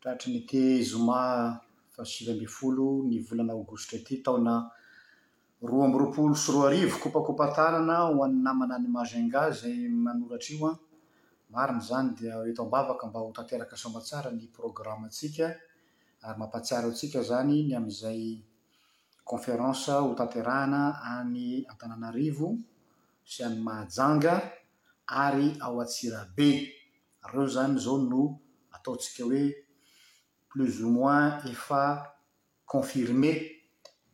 Tratry ny te zoma faha sivy ambin'ny folo ny volana aogositra ity taona roa amby roapolo sy roa arivo. Kopakopan-tanana ho an'ny namana any Majunga izay manoratra io an! Marina izany dia eto am-bavaka mba ho tanteraka soamantsara ny programantsika ary mampahatsiaro antsika izany ny amin'izay conférence ho tanterahana any Antananarivo sy any Mahajanga ary ao Antsirabe. Reo zany zao no ataontsika hoe plus ou moins efa confirmé,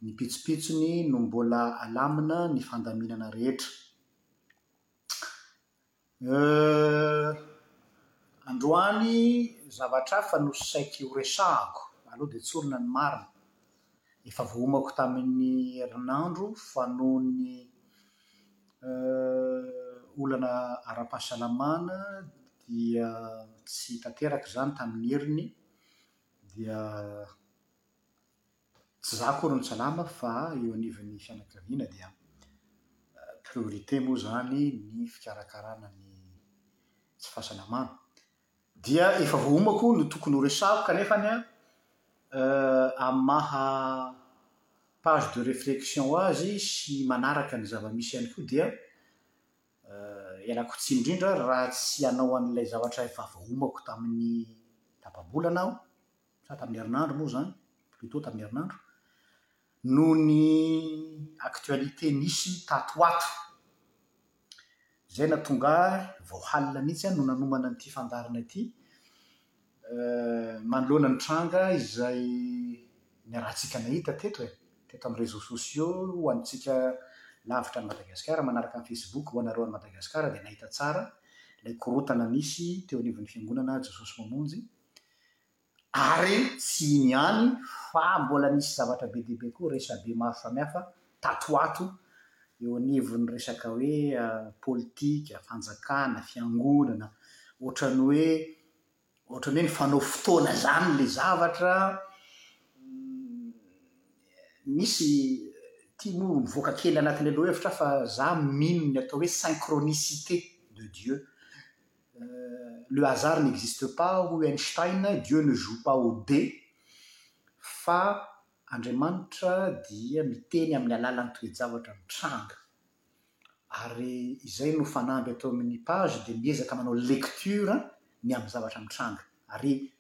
ny pitsopitsony no mbola alamina ny fandaminana rehetra. Euh. Androany zavatra hafa no saiky horesahako, aleo dia tsorina ny marina. Efa voamako tamin'ny herinandro fa noho ny olana ara-pahasalamana dia tsy tanteraka izany tamin'ny heriny dia tsy izaho akory no salama fa eo anivon'ny fianakaviana dia priorité moa izany ny fikarakarana ny tsy fahasalamana. Dia efa voaomako no tokony ho resahako kanefa ny amin'ny maha page de réflexion azy sy manaraka ny zava-misy ihany koa dia ialako tsiny indrindra raha tsy hanao an'ilay zavatra efa voaomako tamin'ny tapa-bolana aho, sa tamin'ny herinandro moa izany, plutôt tamin'ny herinandro, noho ny actualité nisy tato ho ato. Izay nahatonga ahy vao halina mihitsy aho no nanomana an'ity fandaharana ity, manoloana ny tranga izay niarahantsika nahita teto e, teto amin'ny réseaux sociaux ho antsika lavitra an'i Madagasikara, manaraka ny Facebook ho anareo any Madagasikara dia nahita tsara ilay korontana nisy teo anivon'ny Fiangonana Jesosy Mamonjy, Ary tsy iny ihany fa mbola nisy zavatra be dia be koa, resabe maro samihafa tato ho ato eo anivon'ny resaka hoe politika, fanjakana, fiangonana, ohatran'ny hoe ohatran'ny hoe nifanao fotoana izany ilay zavatra, misy ity moa mivoaka kely anatin'ilay lohahevitra aho fa za mino ny atao hoe synchronicité de Dieu. le hasard n'existe pas hoy Einstein, Dieu ne joue pas aux dés fa Andriamanitra dia miteny amin'ny alalan'ny toe-javatra mitranga. Ary izay no fanamby ato amin'ny page dia miezaka manao lecture ny amin'ny zavatra mitranga. Ary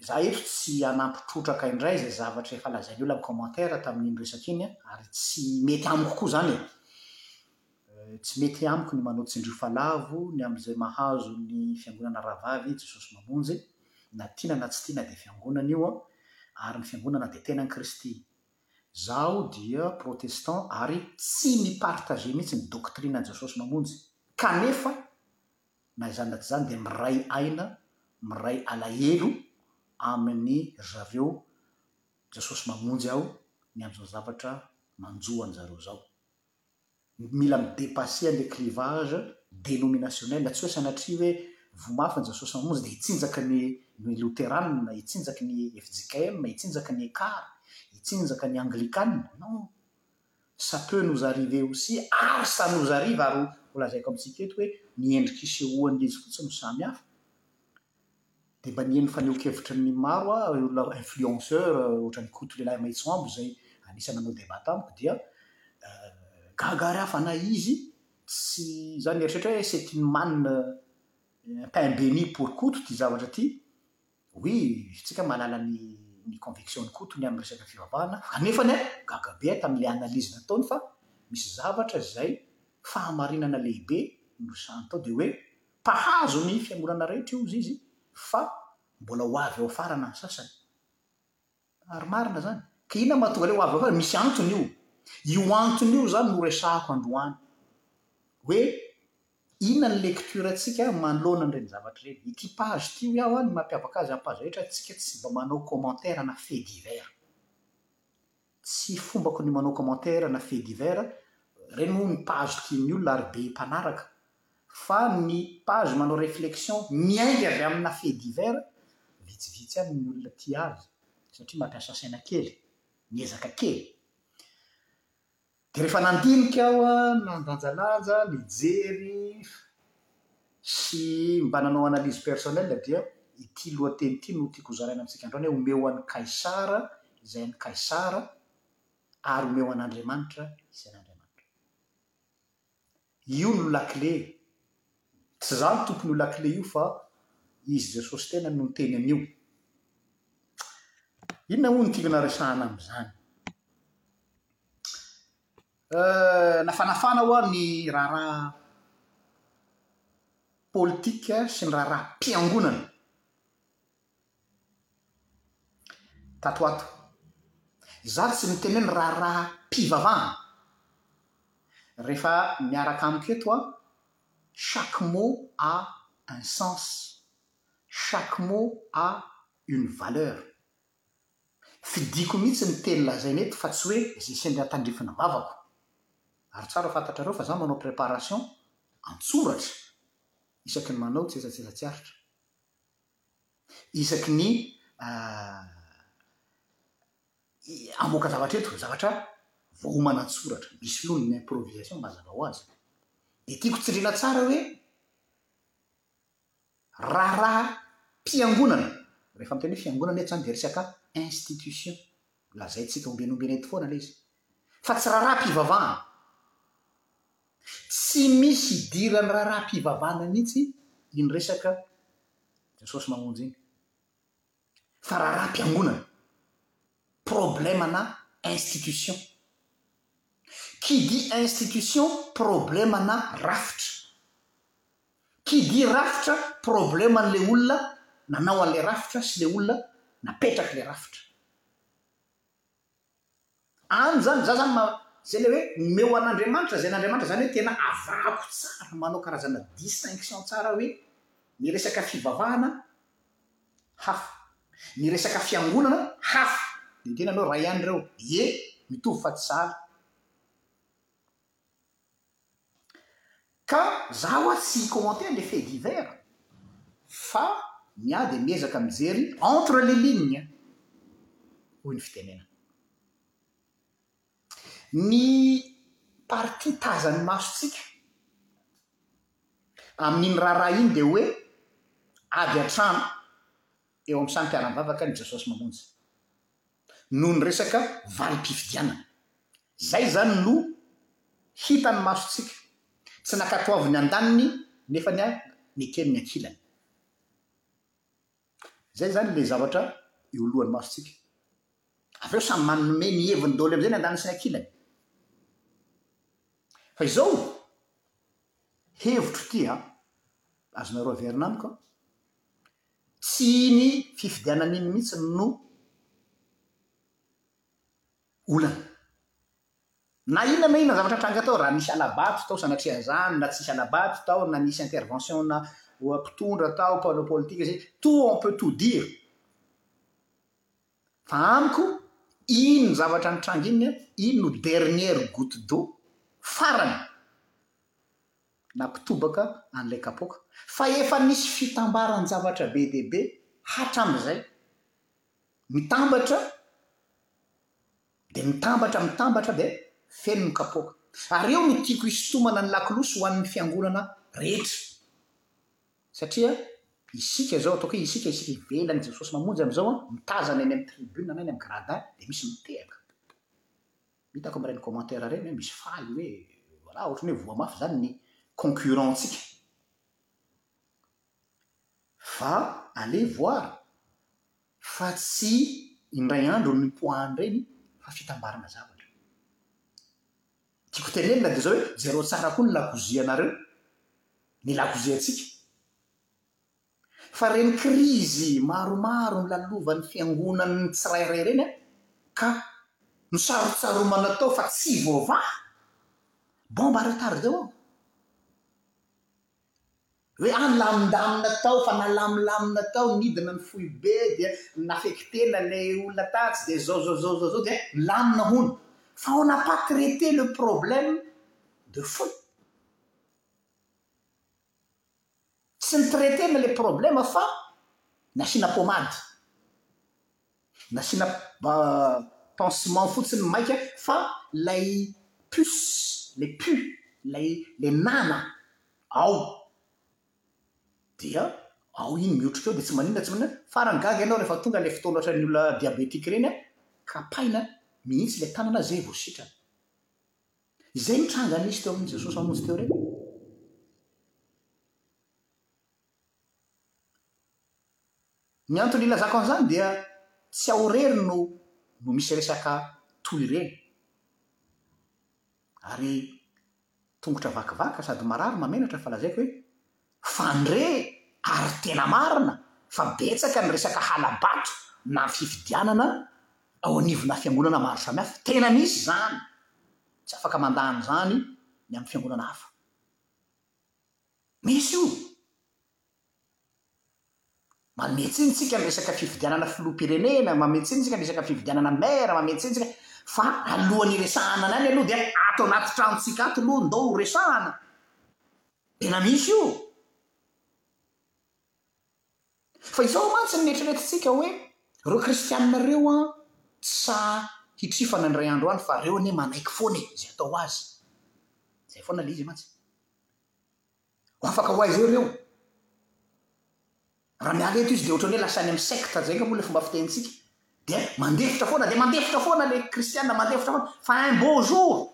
za eto tsy hanampy trotraka indray izay zavatra efa lazain'ny olona amin'ny commentaire tamin'iny resaka iny ary tsy mety amiko koa izany e! Tsy mety amiko ny manao tsindriofa lavo ny amin'izay mahazo ny fiangonana rahavavy Jesosy mamonjy, na tiana na tsy tiana dia fiangonana io, ary ny fiangonana dia tenan'i Kristy. Zaho dia protestant ary tsy mi-partager mihitsy ny doctrine-n'i Jesosy mamonjy, kanefa na izany na tsy izany dia miray aina, miray alahelo amin'ny ry zareo Jesosy mamonjy aho ny amin'izao zavatra manjo an'i zareo izao. mila mi depasser an'le clivage denominationnel, tsy hoe sanatria hoe voa mafy ny Jasosy Mamonjy dia hitsinjaka ny ny Loteranina, hitsinjaka ny fjkm, hitsinjaka ny Ekar, hitsinjaka ny Anglikana, non! Ça peut nous arriver aussi ary ça nous arrive ary ho lazaiko amintsika eto hoe ny endrika isehoan'izy fotsiny no samy hafa, dia mba nihaino ny fanehoan-kevitry ny maro aho, ireo olona influenceurs ohatran'i Koto lehilahy maitsoambo izay anisan'ny nanao débat tamiko dia gaga ary aho fa na izy tsy, izaho nieritreritra hoe c'est une manne, un pain béni pour Koto ity zavatra ity, oui isika mahalala ny ny conviction-n'i Koto ny amin'ny resaka fivavahana kanefa anie gaga be aho tamin'ilay analyse nataony fa misy zavatra izay fahamarinana lehibe no sahaniny tao dia hoe Mpahazo ny fiangonana rehetra io izy izy fa mbola ho avy ao afara na ny sasany. Ary marina izany. Ka inona no mahatonga ilay ho avy ao afara? Misy antony io. Io antony io izany no resahako androany. Hoe inona ny lecture-ntsika manoloana an'ireny zavatra ireny. Ity page ity hoy aho ny mampiavaka azy amin'ny page rehetra, isika tsy mba manao commentaire na fait divers. Tsy fombako ny manao commentaire na fait divers, ireny moa ny page tian'ny olona ary be mpanaraka. Fa ny page manao réflexion miainga avy amina fait divers, vitsivitsy ihany ny olona tia azy satria mampiasa saina kely, miezaka kely. Dia rehefa nandinika aho nandanjalanja nijery sy mba nanao analyse personnelle dia ity lohateny ity no tiako hozaraina amintsika androany hoe omeo an'i Kaisara izay an'i Kaisara ary omeo an'Andriamanitra izay an'Andriamanitra. Io no lakile e! Tsy za no tompon'io lakile io fa Izy Jesosy tenany no niteny an'io. Inona moa no tiana resahana amin'izany? Euh, nafanafana ho'a ny raharaha politika sy ny raharaha piangonana Tato ho ato, izaho tsy miteny hoe ny raharaham-pivavahana. Rehefa miaraka amiko eto aho, chaque mot a un sens, chaque mot a une valeur. Fidiko mihitsy ny teny lazaina eto fa tsy hoe izay sendra tandrifin'ny vavako. Ary tsara ho fantatrareo fa izaho manao préparation an-tsoratra isaky ny manao tsetsatsetsa tsy aritra. isaky ny hamoaka zavatra eto, zavatra voaomana an-tsoratra, misy lohany ny improvisation mazava ho azy. Dia tiako tsindriana tsara hoe raharaha mpiangonana, rehefa miteny hoe fiangonana eto izany dia resaka institution, Lazaintsika ombenombena eto foana le izy fa tsy raharaham-pivavahana. Tsy misy idiran'ny raharaham-pivavahana mihitsy iny resaka Jesosy mamonjy iny fa raharaham-piangonana, problemana institution. Qui dit institution, problemana rafitra. Kidia rafitra problème an'le olona nanao an'le rafitra sy le olona napetraky le rafitra. Any zany za zany zay le hoe omeo an'Andriamanitra zay an'Andriamanitra zany hoe tena avahako tsara manao karazana distinction tsara hoe ny resaka fivavahana hafa ny resaka fiangonana hafa de ny tenany hoe ray any reo ie mitovy fa tsy zara. Ka za wa tsy hi-commenter le fait divers fa ny ahy dia miezaka mijery entre les lignes hoy ny fitenenana. Ny partie tazan'ny masontsika amin'iny raharaha iny dia hoe ady an-trano eo amin'ny samy mpiara-mivavaka ny Jesosy Mamonjy. noho ny resaka valim-pifidianana. Izay izany no hitan'ny masontsika. Tsy nankatoavin'ny andaniny nefa neken'ny ankilany. Izay izany ilay zavatra eo lohan'ny masontsika. Avy eo samy manome ny heviny daholo amin'izay ny andaniny sy ny ankilany. Fa izao, hevitro ity an! Azonareo averina amiko an! Tsy iny fifidianana iny mihitsy no olana. Na inona na inona zavatra tranga tao, raha nisy hala-bato tao sanatrian'izany na tsisy hala-bato tao na nisy intervention-na mpitondra tao, mpanao politika izay, tout on peut tout dire. Fa amiko, iny zavatra nitranga iny, iny no dernière goutte d'eau, farany. nampitobaka an'ilay kapoaka fa efa nisy fitambaran-javatra be dia be hatramin'izay. Mitambatra dia mitambatra, mitambatra dia feno ny kapoaka. Ary eo no tiako hisintomana ny lakolosy ho an'ny Fiangonana rehetra. Satria isika izao, ataoko hoe isika, isika ivelan'i Jesosy Mamonjy amin'izao, mitazana eny amin'ny tribune na eny amin'ny gradin dia misy mitehaka. Hitako amin'ireny commentaire ireny hoe misy faly hoe voilà ohatran'ny hoe voa mafy izany ny concurrent-ntsika. Va aller voir fa tsy indray andro no nipoahany ireny fa fitambarana zavatra. Tiako tenenina dia izao hoe jereo tsara koa ny lakozianareo, ny lakoziantsika. fa ireny krizy maromaro nolalovan'ny fiangonan'ny tsirairay ireny ka nosarontsaromana tao fa tsy voavaha, bombe à retardement, hoe any lamindamina tao fa nalamilamina tao, nidina ny foibe dia naffectena ilay olona tatsy dia zao zao zao zao dia nilamina hono, fa on n'a pas traité le problème de fond. Tsy ny traitena le problema fa ny asiana pomady. Nasiana pansement fotsiny maika fa lay pus, le pu, lay le nana ao dia ao iny miotrika ao dia tsy maninona tsy maninona, farany gaga ianao rehefa tonga le fotoana ohatran'ny olona diabetika ireny an, kapaina mihitsy le tanana zay vao sitrana. Izay no tranga nisy teo amin'i Jesosy hamonjy teo ireny. Ny antony ilazako an'izany dia tsy ao irery no no misy resaka toy ireny. Ary tongotra vakivaka sady marary mamenatra fa lazaiko hoe Fandre ary tena marina fa betsaka ny resaka hala-bato na fifidianana ao anivona fiangonana maro samihafa. Tena misy izany. Tsy afaka mandà an'izany ny amin'ny fiangonana hafa. Misy io. Manome tsiny isika ny resaka fifidianana filoham-pirenena, manome tsiny isika ny resaka fifidianana maire, manome tsiny isika fa alohan'ny hiresahana an'any aloha dia ato anaty tranontsika ato aloha ndao ho resahana. Tena misy io! Fa izao mantsy no neritreretintsika hoe, reo kristianina reo an, tsy sahy hitrifana ny ray andro any fa reo anie manaiky foana e, izay atao ho azy. Izay foana le izy mantsy. Ho afaka ho aiza eo reo? Raha miala eto izy dia ohatran'ny hoe lasa any amin'ny secte, izay nga moa le fomba fitenintsika. Dia mandefitra foana, dia mandefitra foana le kristianina, mandefitra foana, fa un beau jour,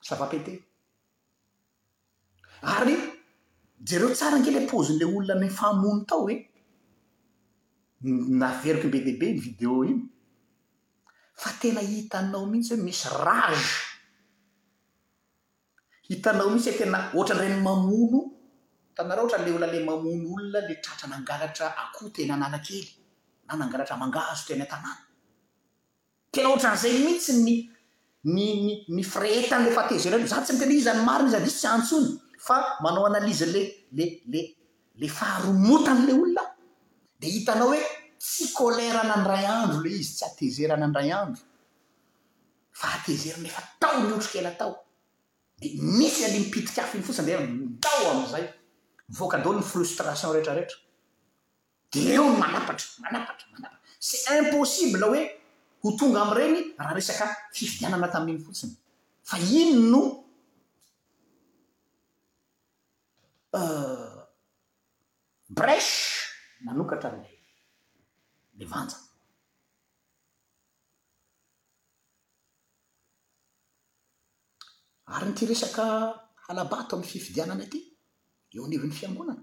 Ça va péter. Ary jereo tsara ange le pôzin'le olona nifamono tao e. Naveriko be dia be iny video iny. Fa tena hitanao mihitsy hoe misy rage. Hitanao mihitsy hoe tena ohatran'ireny mamono, hitanareo ohatran'le olona le mamono olona le tratra nangalatra akoho teny Analakely na nangalatra mangahazo teny an-tanàna. Tena ohatran'izay mihitsy ny ny ny ny firehetany le fa tezereo izaho tsy miteny hoe iza no marina iza diso tsy antsony fa manao analyse le le le le faharomotany le olona de hitanao hoe tsy kolerana indray andro le izy tsy hatezerana indray andro fa hatezerina efa tao ny otrik'ela tao de misy any mipitik'afo iny fotsiny de midao amizay mivoaka daholo ny frustration retraretra Dia eo ny manapatra, manapatra, manapatra. C'est impossible hoe ho tonga amin'ireny raha resaka fifidianana tamin'iny fotsiny. Fa iny no brèche nanokatra an'ilay ilay vanja. Ary ity resaka hala-bato amin'ny fifidianana ity eo anivon'ny fiangonana,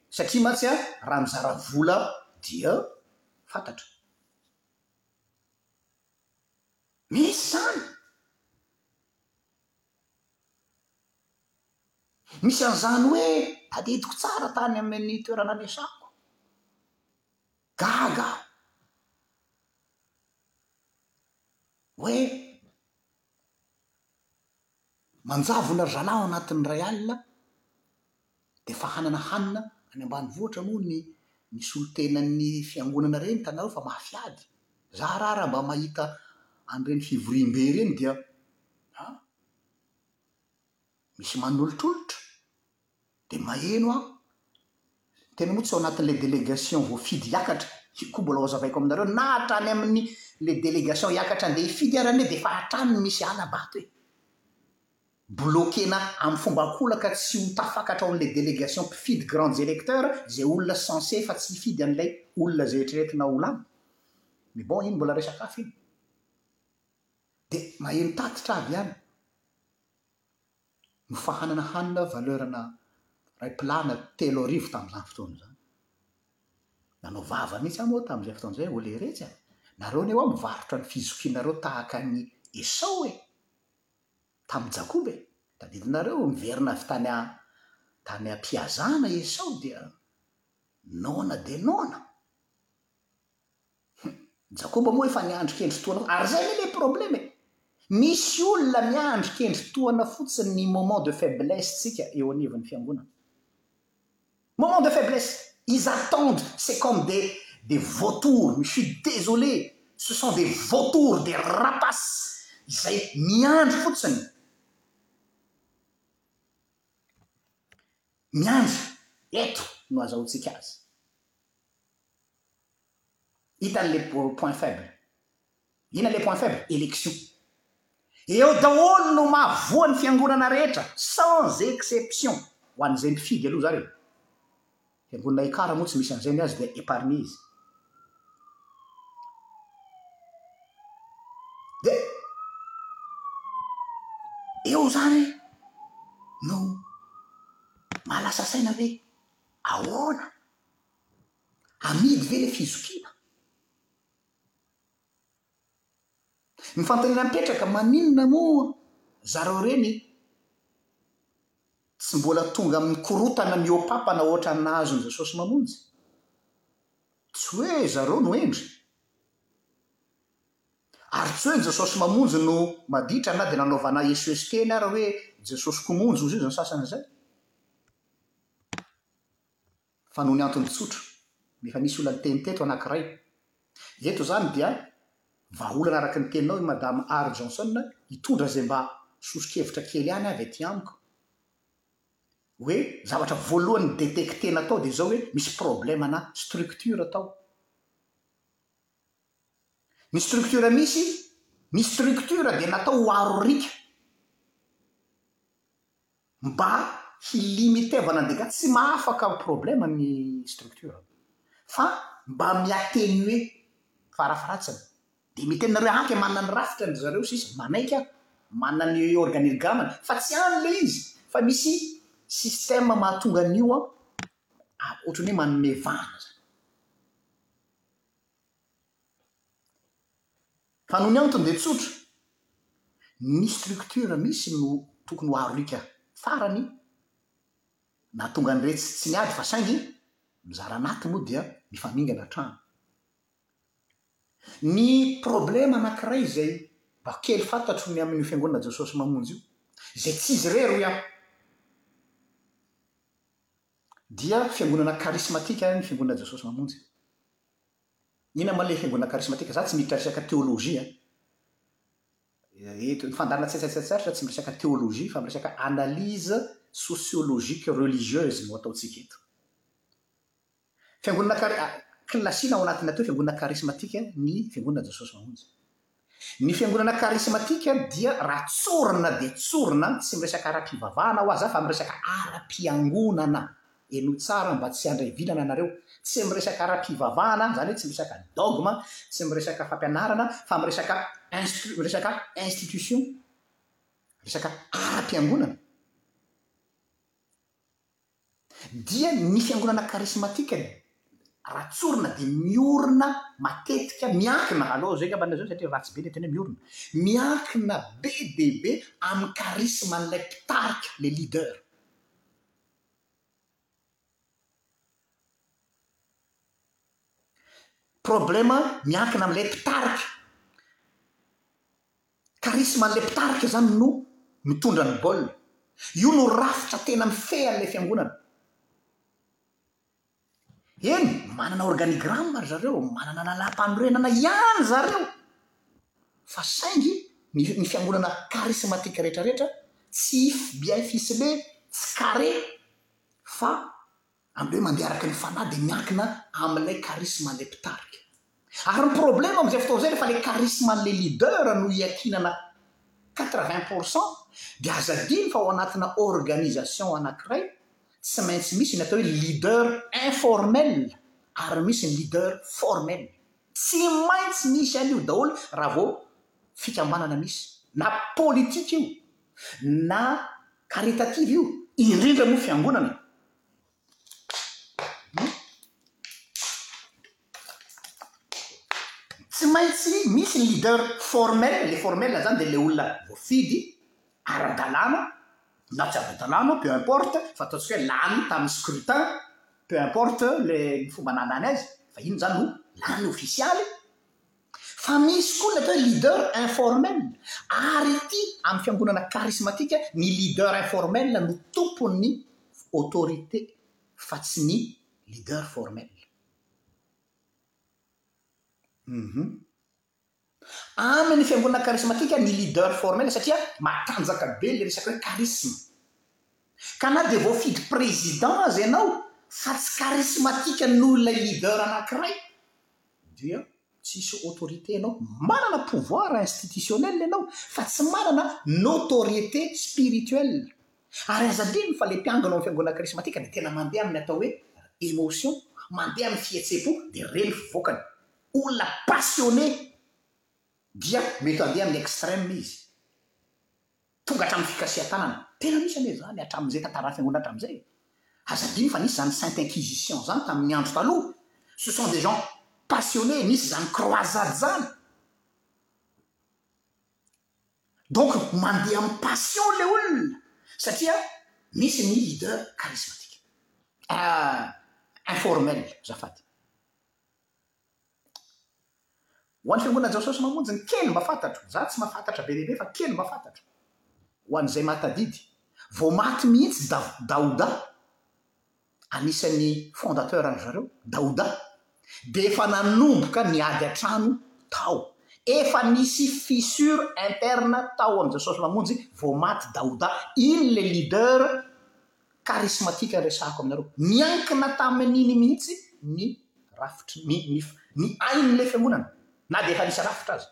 Satria mantsy a raha mizara vola aho dia fantatro. Misy izany! Misy an'izany hoe tadidiko tsara tany amin'ny toerana niasako. Gaga aho. Hoe Manjavona ry zalahy ao anatin'ny iray alina dia efa hanana hanina any ambanivohitra moa ny ny solontenan'ny fiangonana ireny hitanareo fa mafy ady za ra raha mba mahita an'ireny fivoriambe ireny dia an! misy manolotrolotra dia maheno aho, tena moa tsy ao anatin'ilay délégation voafidy hiakatra, io koa mbola hozavaiko aminareo na hatrany amin'ny le délégation hiakatra handeha hifidy ary anie dia efa hatrany no misy hala-bato e! Bloquer-na amin'ny fomba ankolaka tsy ho tafakatra ao amin'ilay délégation mpifidy grands électeurs izay olona censé fa tsy hifidy an'ilay olona izay eritreretina ho lany. Mais bon iny mbola resaka hafa iny. Dia maheno tatitra avy any. no fahanana hanina valeur-na iray plana telo arivo tamin'izany fotoana izany. Nanao vava mihitsy aho moa tamin'izay fotoana izay hoe leiretsy a! Nareo anie hoa mivarotra ny fizokianareo tahaka an'i Esao e! Tamin'i Jakoba e! Tadidinareo, niverina avy tany tany am-pihazana i Esao dia noana dia noana. Jakoba moa efa niandry kendry tohana ary zay anie le probleme e! Misy olona miandry kendry tohana fotsiny ny moment de faiblesse tsika eo anivon'ny fiangonana. Moment de faiblesse! Ils attendent, c'est comme des des vautours, je suis désolé, ce sont des vautours, des rapaces izay miandry fotsiny, miandry, eto no azahoantsika azy. Hitany le point faible. Ina le point faible? Election. Eo daholo no mahavoa ny fiangonana rehetra sans exception ho an'izay mpifidy aloha zary e. Fiangonana Ekar moa tsy misy an'izay ny azy dia épargné izy. Dia eo zany no mahalasa saina hoe ahoana? Amidy ve le fizokiana? Ny fanontaniana mipetraka, maninona moa zareo reny tsy mbola tonga amin'ny korotana mihoapapana ohatran'ny nahazon'i Jesosy Mamonjy? Tsy hoe zareo no hendry, ary tsy hoe ny Jesosy Mamonjy no maditra na dia nanaovana hesoheso kely ary hoe Jesosy koa monjy hozy eo izany sasany izay. Fa noho ny antony tsotra, ny efa nisy olona niteny teto anankiray. Eto izany dia vahaolana araka ny teninao i Madame Art Johnson hitondra izay mba soso-kevitra kely ihany avy aty amiko, hoe zavatra voalohany nidetectena tao dia izao hoe misy problème ana structure tao. Ny structure misy, ny structure dia natao ho aro riaka. Mba hi limitevana ny dégâts, tsy mahafaka ho problème ny structure fa mba mi atténuer farafratsiny dia miteny nareo aky a manana ny rafitra ndry zareo sisa manaiky aho manana ny organilgamany fa tsy any le izy fa misy système mahatonga an'io a ohatrany hoe manome vahana zany. Fa noho ny antony dia tsotra, ny structure misy no tokony ho aroriaka farany nahatonga an'iretsy tsy niady fa saingy mizara anaty moa dia mifamingana hatrany. Ny problème anankiray izay mba kely fantatro ny amin'io Fiangonana Jesosy sy Mamonjy io, izay tsy izy irery hoy aho, dia fiangonana karismatika ny Fiangonana Jesosy Mamonjy. Inona moa ilay fiangonana karismatika? Izaho tsy miditra resaka teolojia eto. Ny fandaharana tsaisaitsaisarotra tsy miresaka teolojia fa miresaka analyse sociologique religieuse no ataontsika eto. Fiangonana kar- klasiana ao anatin'ny atao hoe fiangonana karismatika ny Fiangonana Jesosy Mahonja. Ny fiangonana karismatika dia raha tsorina dia tsorina, tsy miresaka ara-pivavahana ho'a za fa miresaka ara-piangonana, henoy tsara mba tsy handray vilana nareo, tsy miresaka ara-pivavahana zany hoe tsy miresaka dogme, tsy miresaka fampianarana fa miresaka instru, miresaka institution, resaka ara-piangonana. Dia ny fiangonana karismatika raha tsorina dia miorina matetika, miankina aloha, zay angamba no lafiny satria ratsy be ilay teny hoe miorina, miankina be dia be amin'ny karisman'ilay mpitarika, ilay leader. Problema miankina amin'ilay mpitarika. Karisma an'ilay mpitarika izany no mitondra ny baolina. Io no rafitra tena mifehy an'ilay fiangonana. Eny, manana organigramme ry zareo, manana lalàmpanorenana ihany ry zareo, fa saingy ny ny fiangonana karismatika rehetrarehetra tsy if, biaif, isle, tsy carré fa Andro hoe mandeha araka ny fanahy dia miankina amin'ilay karisman'ilay mpitarika. Ary ny problema amin'izay fotoana izay rehefa ilay karisman'ilay leader no iankinana quatre vingt pour cent dia aza adino fa ao anatina organisation anankiray tsy maintsy misy ny atao hoe leader informel ary misy ny leader formel. Tsy maintsy misy an'io daholo raha vao fikambanana misy na politika io Na karitativa io, indrindra moa fiangonana. Tsy maintsy misy ny leader formel, le formel zany dia le olona voafidy ara-dalàna na tsy ara-dalàna, peu importe, fa ataontsika hoe lany tamin'ny scrutin, peu importe le fomba nalany azy, fa iny zany no lany ofisialy. Fa misy koa ny atao hoe leader informel ary ity amin'ny fiangonana karismatika ny leader informel no tompon'ny autorité fa tsy ny leader formel. Uhum. Amin'ny fiangonana karismatika ny leader formel satria matanjaka be ilay resaka hoe karisma. Ka na dia voafidy président aza ianao fa tsy karismatika noho ilay leader anankiray dia tsisy autorité ianao, manana pouvoir institutionnel ianao fa tsy manana notoriété spirituelle, ary aza adino fa le mpiangona ao am fiangonana karismatika dia tena mandeha aminy atao hoe émotion, mandeha aminy fihetsem-po dia ireny fivoakany, olona passionné dia mety handeha aminy extrême izy. Tonga hatramin'ny fikasihan-tanana. Tena nisy anie izany hatramin'izay tantaran'ny fiangonana hatramin'izay e! Aza adino fa nisy izany sainte inquisition izany tamin'ny andro taloha. Ce sont des gens passionnés, nisy izany croisade izany. Donc mandeha amin'ny passion ilay olona satria misy ny leader charismatique. Ah! Informel, zafady. Ho an'ny fiangonan'i Jesosy Mamonjy ny kely mba fantatro, izaho tsy mahafantatra be dia be fa kely mba fantatro, ho an'izay mahatadidy, vao maty mihitsy Daouda, anisan'ny fondateur ry zareo, Daouda, dia efa nanomboka ny ady an-trano tao, efa nisy fissure interne tao amin'i Jesosy Mamonjy vao maty Daouda, iny ilay leader, karismatika ny resahako aminareo. Niankina tamin'iny mihitsy ny rafitry ny ny ny ain'ilay fiangonana, na dia efa nisy rafitra aza.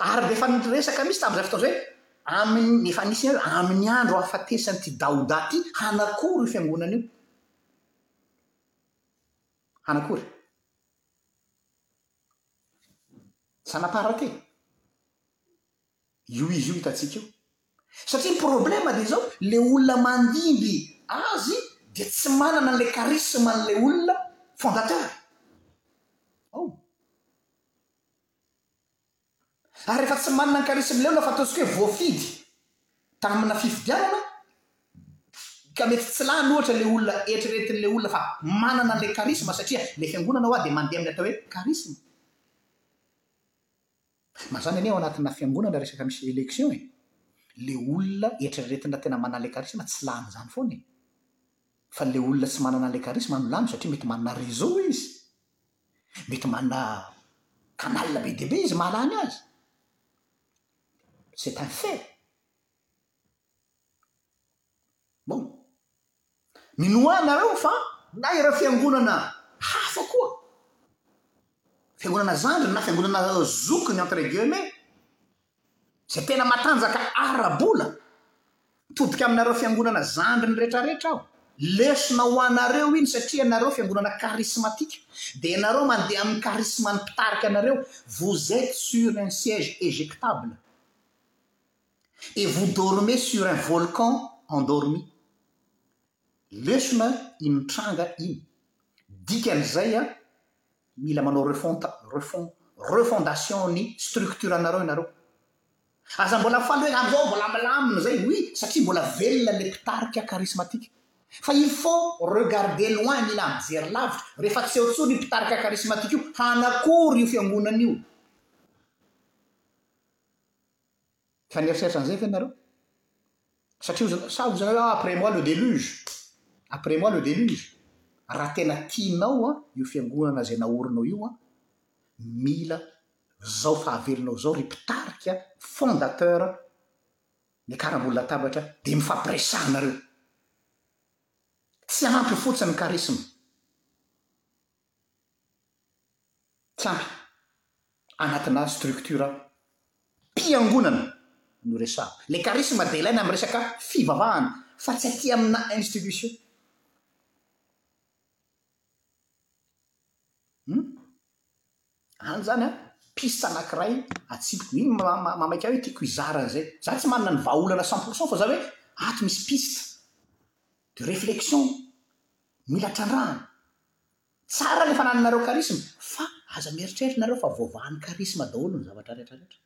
Ary dia efa niresaka mihitsy tamin'izay fotoana izay hoe amin'ny efa nisy ihany hoe amin'ny andro hahafatesan'ity Daoda ity hanakory io fiangonana io. Hanakory. Zana-paharaty. io izy io hitantsika io. Satria ny problema dia izao, ilay olona mandimby azy dia tsy manana an'ilay charisme an'ilay olona fondateur. Ao. Ary rehefa tsy manana ny charisme ilay olona fa ataontsika hoe voafidy tamina fifidianana ka mety tsy lany ohatra ilay olona eritreretin'ilay olona fa manana an'ilay charisme satria ilay fiangonana hoa dia mandeha amin'ny atao hoe charisme. Mazana anie ao anatina fiangonana resaka misy election e! Le olona eritreretina tena manana le charisme tsy lany izany foana e! Fa le olona tsy manana le charisme no lany satria mety manana réseau izy, mety manana canal be dia be izy mahalany azy. C'est un fait. Bon. Minois nareo fa na ireo fiangonana hafa koa, fiangonana zandriny na fiangonana zokiny entre guillemets, izay tena matanjaka ara-bola, mitodika aminareo fiangonana zandriny retraretra aho. Lesona ho anareo iny satria ianareo fiangonana karismatika, dia ianareo mandeha amin'ny karisman'ny mpitarika anareo, vous etes sur un siège éjectable. et vous dormez sur un volcan endormi. Lesona iny mitranga iny. Dikan'izay an, mila manao refonte, refond, refondation ny structure anareo ianareo. Aza mbola faly hoe amizao mbola milamina izay, oui, satria mbola velona ilay mpitarika charismatique. Fa il faut regarder loin, mila mijery lavitra. Rehefa tsy eo intsony io mpitarika charismatique io, hanakory io fiangonana io? Efa nieritreritra an'izay ve ianareo? Satria hoy zareo, sa hoy zareo ah après moi le déluge? Après moi le déluge? Raha tena tianao an io fiangonana izay naorinao io an, mila zao fahavelonao zao ry mpitarika fondateur ny karambol latabatra dia mifampiresahanareo. Tsy ampy fotsiny ny charisme. Tsara, anatina structure mpiangonana no resahako. Le charisme dia ilaina amin'ny resaka fivavahana fa tsy aty amina institution. Hum? Any zany an, piste anakiray atsipiko. Iny mamaika ahy hoe tiako hizara an'izay. Za tsy manana ny vahaolana cent pour cent fa za hoe ato misy piste de réflexion mila trandrahana. Tsara ilay fanananareo charisme fa aza mieritreritra nareo fa voavahan'ny charisme daholo ny zavatra rehetra rehetra.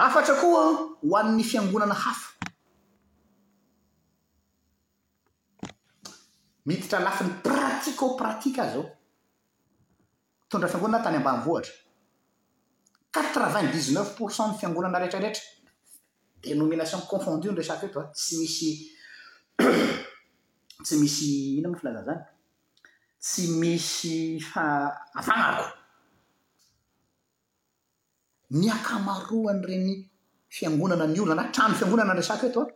Hafatra koa ho an'ny fiangonana hafa. Miditra lafiny pratico-pratique aza eo. Mpitondra fiangonana tany ambanivohitra. Quatre-vingt dix-neuf pour cent ny fiangonana rehetra rehetra, dénomination confondue ny resaka eto a, tsy misy tsy misy inona moa filazana izany? tsy misy fa avahako. Ny ankamaroan'ireny fiangonana niorina na trano fiangonana resako eto an,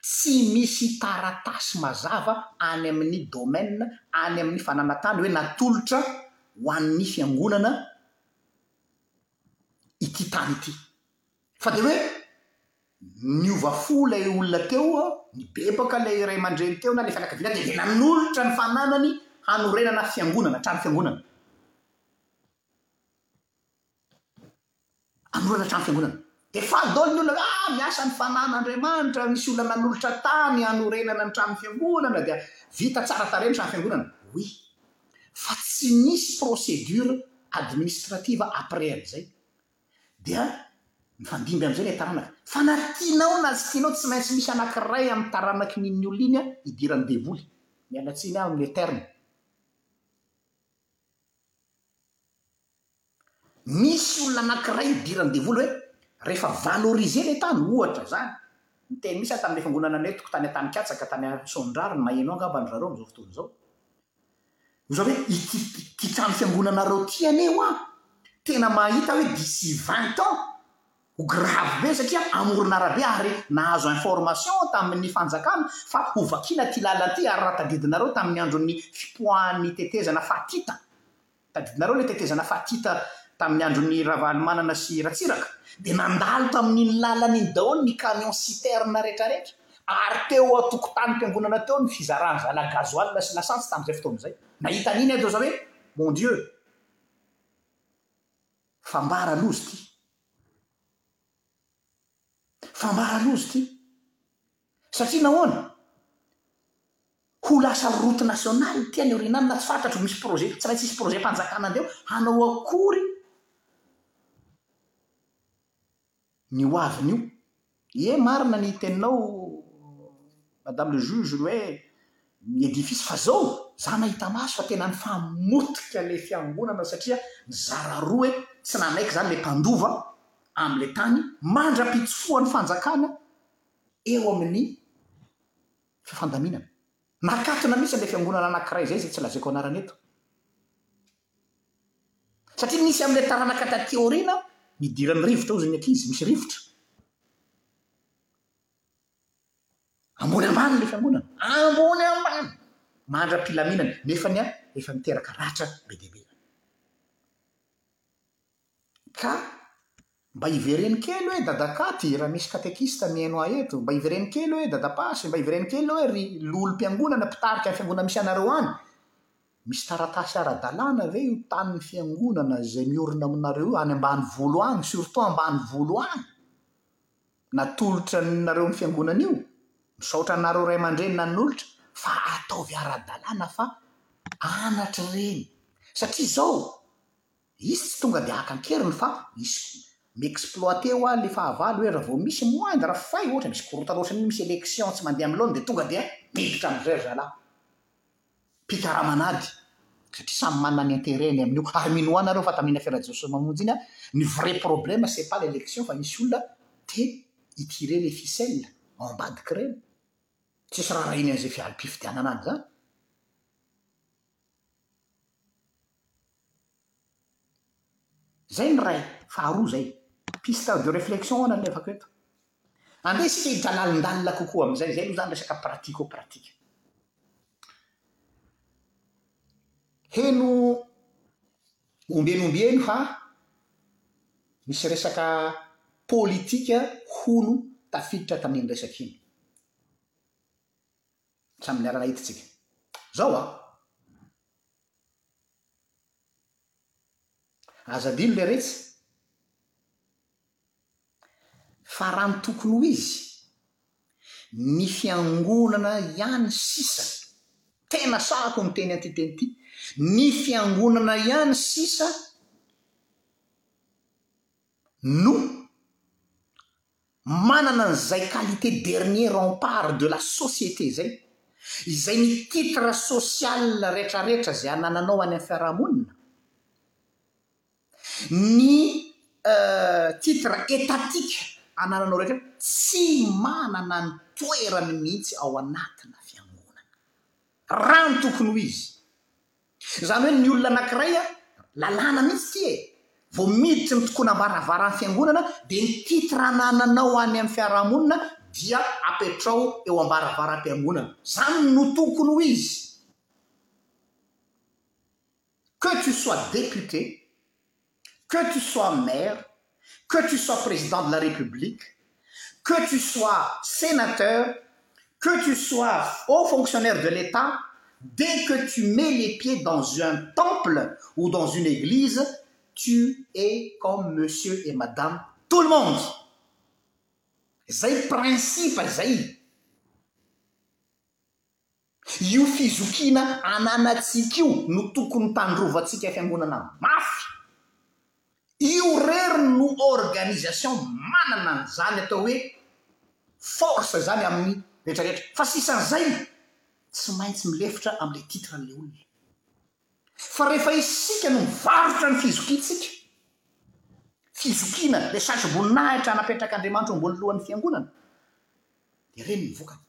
tsy misy taratasy mazava any amin'ny domaine, any amin'ny fananantany hoe natolotra ho an'ny fiangonana ity tany ity. Fa dia hoe niova fo ilay olona teo, nibebaka ilay ray aman-dreny teo na ilay fianakaviana teo dia nanolotra ny fananany hanorenana fiangonana, trano fiangonana. Anoloana trano fiangonana. Dia faly daholo ny olona hoe ah miasa ny fanahin' Andriamanitra, misy olona nanolotra tany hanorenana ny trano fiangonana dia vita tsara tarehy ny trano fiangonana. Oui. Fa tsy misy procédure administrative après an'izay. Dia mifandimby amin'izay ilay taranaka. Fa na tianao na tsy tianao tsy maintsy misy anankiray amin'ny taranakin' iny olona iny hidiran'ny devoly. Miala tsiny aho amin'ny le terme. Misy olona anankiray idiran'ny devoly hoe rehefa valoriser ilay tany, ohatra izany, ny teny misy aho tamin'ilay fiangonana nentiko tany Antany-katsaka, tany Antsonirary, ny maheno angamba ry zareo amin'izao fotoana izao. Hoy zareo hoe ity, ity trano fiangonanareo ity anie hoa, tena mahita hoe d'ici vingt ans, Ho grave be satria amoron'arabe ary nahazo information tamin'ny fanjakana fa ho vakiana ity lalana ity ary raha tadidinareo tamin'ny andron'ny fipoahan'ny tetezana fatita, tadidinareo ilay tetezana fatita tamin'ny andron'i Ravalomanana sy Ratsiraka dia nandalo tamin'iny lalana iny daholo ny camion citerne rehetrarehetra ary teo antokotanim-piangonana teo ny fizarana zala gasoil sy lasantsy tamin'izay fotoana izay. Nahita an'iny aho dia ohatran'ny hoe mon Dieu! Fambara loza ity. Fambara loza ity. Satria nahoana? Ho lasa route nationale ity any aoriana any na tsy fantatro misy projet, tsy maintsy hisy projet-panjakana avy eo hanao akory ny ho avin'io. Ie marina ny teninao madame le juge ny hoe ny edifice fa zao za nahita maso fa tena nifamotika le fiangonana satria nizara roa e, tsy nanaiky zany le mpandova amle tany mandrapitsofohan'ny fanjakana eo amin'ny fifandaminana. Nakatona mihitsy le fiangonana anakiray zay, zay tsy lazaiko anarana eto. Satria nisy amin'ilay taranaka taty aoriana nidiran'ny rivotra hozy ny ankizy, misy rivotra. Ambony ambany ilay fiangonana, ambony ambany, mandra-pilaminana, nefa ny ahy efa niteraka ratra be dia be. Ka mba ivereno kely hoe Dada Katy raha misy katekista mihaino ahy eto, mba ivereno kely hoe Dada Pasy, mba ivereno kely hoe ry loholom-piangonana mpitarika ny fiangonana misy anareo any, misy taratasy ara-dalàna ve io tanin'ny fiangonana izay miorina aminareo io any ambanivolo any, surtout ambanivolo any, natolotra anareo ny fiangonana io? Misaotra anareo ray aman-dreny nanolotra fa ataovy ara-dalàna fa anatra ireny satria izao, Izy tsy tonga dia haka an-keriny fa misy mi-exploiter ho ahy le fahavalo hoe raha vao misy moindre faille ohatra misy korontana ohatran'iny misy élection tsy mandeha amin'ny laoniny dia tonga dia miditra amin'izay ry zalahy mpikaraman'ady satria samy manana ny intérêt-ny amin'io ary minois nareo fa tamin'ny afera Jesosy Mamonjy iny ny vrai problème c'est pas l'élection fa nisy olona te hi-tirer les ficelles ao ambadik'ireny tsisy raharahiany an'izay fialim-pifidianana any izany. Izay ny iray. Faharoa izay. Piste de réflexion hono alefako eto. Andeha isika hijalalindalina kokoa amin'izay. Izay aloha izany resaka pratico pratique. Heno ombieny ombieny fa misy resaka politika hono tafiditra tamin'iny resaka iny. Samy niarana hita tsika zao a. Aza adino le retsy fa raha ny tokony ho izy ny fiangonana ihany sisa tena sahako miteny anty teny ty ny fiangonana ihany sisa no Manana an'izay qualité dernier rempart de la société izay, izay ny titre social retraretra izay anananao any amin'ny fiarahamonina, ny titre étatique anananao rehetra, tsy manana ny toerany mihitsy ao anatina fiangonana, raha ny tokony ho izy. Izany hoe ny olona anankiray a, lalàna mihitsy ity e, vao miditra ny tokonam-baravaran'ny fiangonana dia ny titre anananao any amin'ny fiarahamonina dia apetrao eo am-baravaram-piangonana. Izany no tokony ho izy. Que tu sois député, que to sois maire que to sois président de la république que to sois sénateur que to sois eaut fonctionnaire de l'etat des que tu mets les pied dans un temple ou dans une église tu es comme monsieur et madame tout lo monde zay principe zay Io fizokiana ananantsika io no tokony tandrovantsika fiangonana mafy. Io irery no organisation manana an'izany atao hoe force izany amin'ny rehetra rehetra. Fa sisan'izay tsy maintsy milefitra amin'ilay titre an'ilay olona. Fa rehefa isika no mivarotra ny fizokiantsika, fizokiana ilay satroboninahitra napetrak'Andriamanitra eo ambony lohan'ny fiangonana, dia reny ny vokany.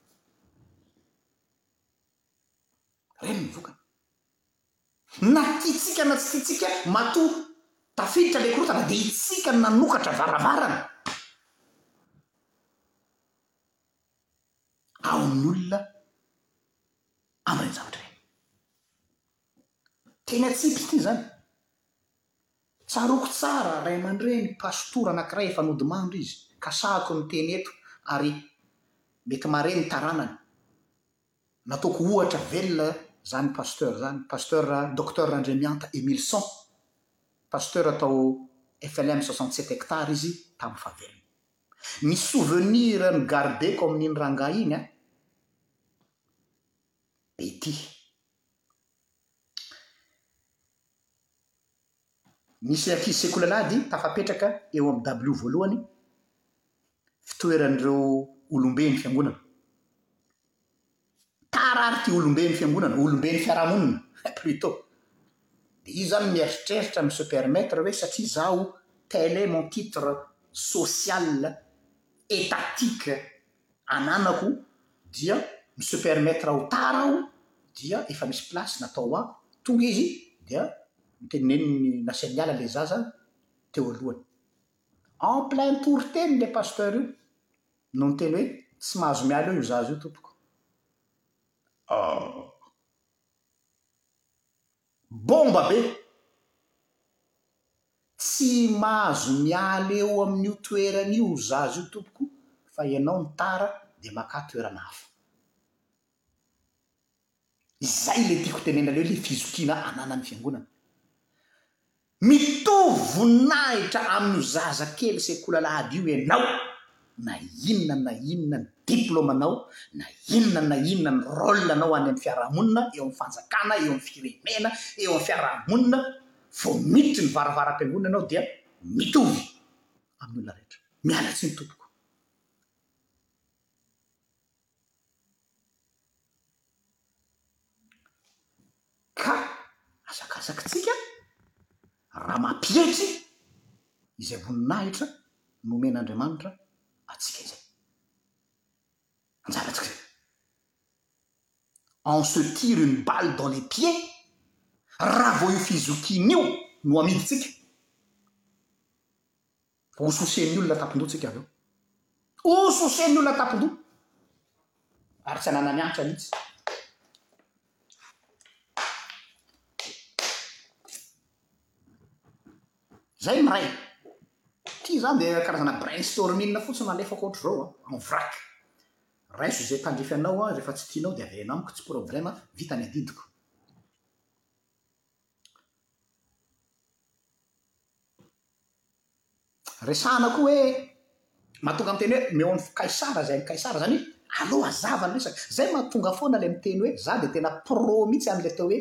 Reny ny vokany. Na tiantsika na tsy tiantsika, matoa tafiditra ilay korontana dia isika no nanokatra varavarana hahaon'ny olona amin'ireny zavatra ireny. Teny an-tsipy ity izany. Tsaroako tsara ray aman-dreny pastora anankiray efa nodimandry izy, ka sahako ny miteny eto ary mety mahare ny taranany. Nataoko ohatra velona izany pasteur izany, pasteur Docteur Randriamianta Emilson, pasteur tao FLM 67 hectares izy tamin'ny fahavelony. Ny souvenir migaribeko amin'iny rangahy iny an! Betty. Nisy ilay ankizy sekolalady tafapetraka eo amin'ny dabilio voalohany, fitoeran'ireo olom-ben'ny fiangonana. Tara ary ity olom-ben'ny fiangonana, olom-ben'ny fiarahamonina, plutôt. Dia izy izany mieritreritra mi se permettre hoe satria izaho tel est mon titre social, étatique, ananako dia mi se permettre ho tara aho dia efa misy place natao ho ahy, tonga izy dia noteneniny nasiany niala ilay zaza teo alohany. En plein toriteny ilay pasteur io no niteny hoe tsy mahazo miala eo io zaza io tompoko. Ohh. Bomba be! Tsy mahazo miala eo amin'io toerana io ry zaza io tompoko fa ianao ny tara dia makà toerana hafa. Izay ilay tiako tenenana hoe ilay fizokiana ananan'ny fiangonana. Mitovy voninahitra amin'io zaza kely sekoly alahady io ianao na inona na inona ny diplaomanao, na inona na inona ny rôle anao any amin'ny fiarahamonina, eo amin'ny fanjakana, eo amin'ny firenena, eo amin'ny fiarahamonina, vao miditra ny varavaram-piangonana ianao dia mitovy amin'ny olona rehetra. Miala tsiny tompoko. Ka hazakazakitsika raha mampietry izay voninahitra nomen'Andriamanitra antsika izay. Anjarantsika izay. On se tire une balle dans les pieds raha vao io fizokiana io no amidintsika. Ho sosen'ny olona tapindoha tsika avy eo. Ho sosen'ny olona tapindoha. Ary tsy ananan'ny hanitra mihitsy. Zay ny ray. Ty zany dia karazana brainstorming fotsiny nalefako ohatr'izao an, en vrac. Raiso izay tandrify anao an, rehefa tsy tianao dia avereno amiko, tsy problème, vita ny adidiko. Resahana koa hoe mahatonga miteny hoe omeo an'i Kaisara izay an'i Kaisara, izany hoe aleo hazava ny resaka. Izay no mahatonga foana ilay miteny hoe izaho dia tena pro mihitsy an'ilay atao hoe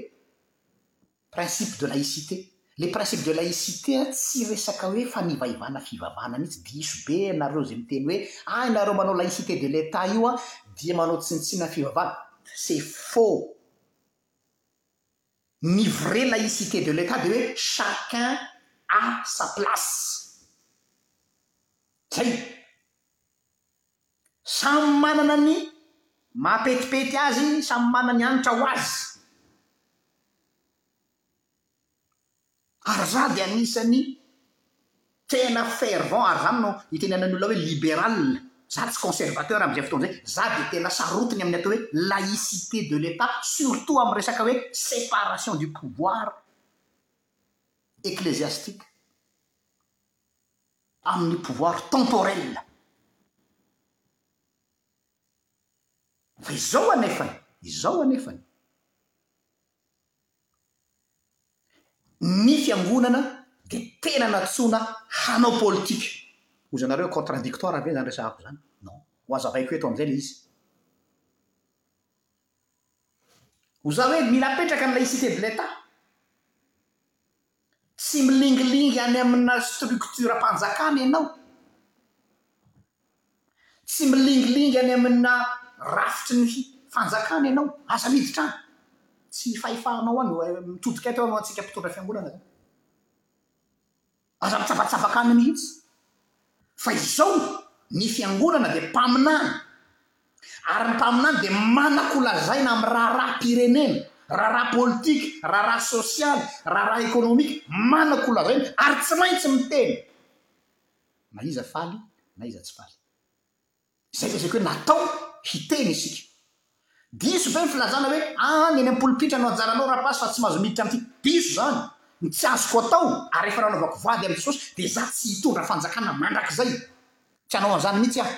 principe de laïcité. Ilay principe de laïcité tsy resaka hoe fanivaivana fivavahana mihitsy. Diso be ianareo izay miteny hoe ah ianareo manao laïcité de l'Etat io dia manao tsinontsinona ny fivavahana. C'est faux! Ny vrai laïcité de l'Etat dia hoe chacun à sa place. Zay. Samy manana ny maha petipety azy, samy manana ny hanitra ho azy. Ary izaho dia anisan'ny tena fervent, ary izany no itenenan'ny olona hoe liberal, izaho tsy conservateur amin'izay fotoana izay, izaho dia tena sarotiny amin'ny atao hoe laïcité de l'Etat, surtout amin'ny resaka hoe séparation du pouvoir ecclésiastique amin'ny pouvoir temporel. Fa izao anefany, izao anefany. Ny fiangonana dia tena nantsoina hanao politika. Hoy ianareo contradictoire ve izany resahako izany? Non. Ho azavaiko eto amin'izay ilay izy. Ho za hoe mila apetraka an'ilay cité de l'Etat. Tsy milingilingy any amina structure-mpanjakana ianao. Tsy milingilingy any amina rafitry ny fanjakana ianao. Aza miditra any. Tsy fahefanao any io. Mitodika eto ianao antsika mpitondra fiangonana. Aza mitsabatsabaka any mihitsy. Fa izao, ny Fiangonana dia mpaminany, ary ny mpaminany dia manan-kolazaina amin'ny raharaham-pirenena, raharaha politika, raharaha sosialy, raharaha ekonomika, manan-kolazaina, ary tsy maintsy miteny, na iza faly na iza tsy faly. Izay fiezaka hoe natao hiteny isika. Diso ve ny filazana hoe any eny am-polipitra no anjaranao rapace fa tsy mahazo miditra amin'ity? Diso izany. Ny tsy azoko atao ary efa nanaovako vady amin'i Jesosy dia izaho tsy hitondra fanjakana mandrakizay. Tsy hanao an'izany mihitsy aho.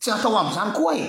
Tsy natao ho amin'izany koa aho e.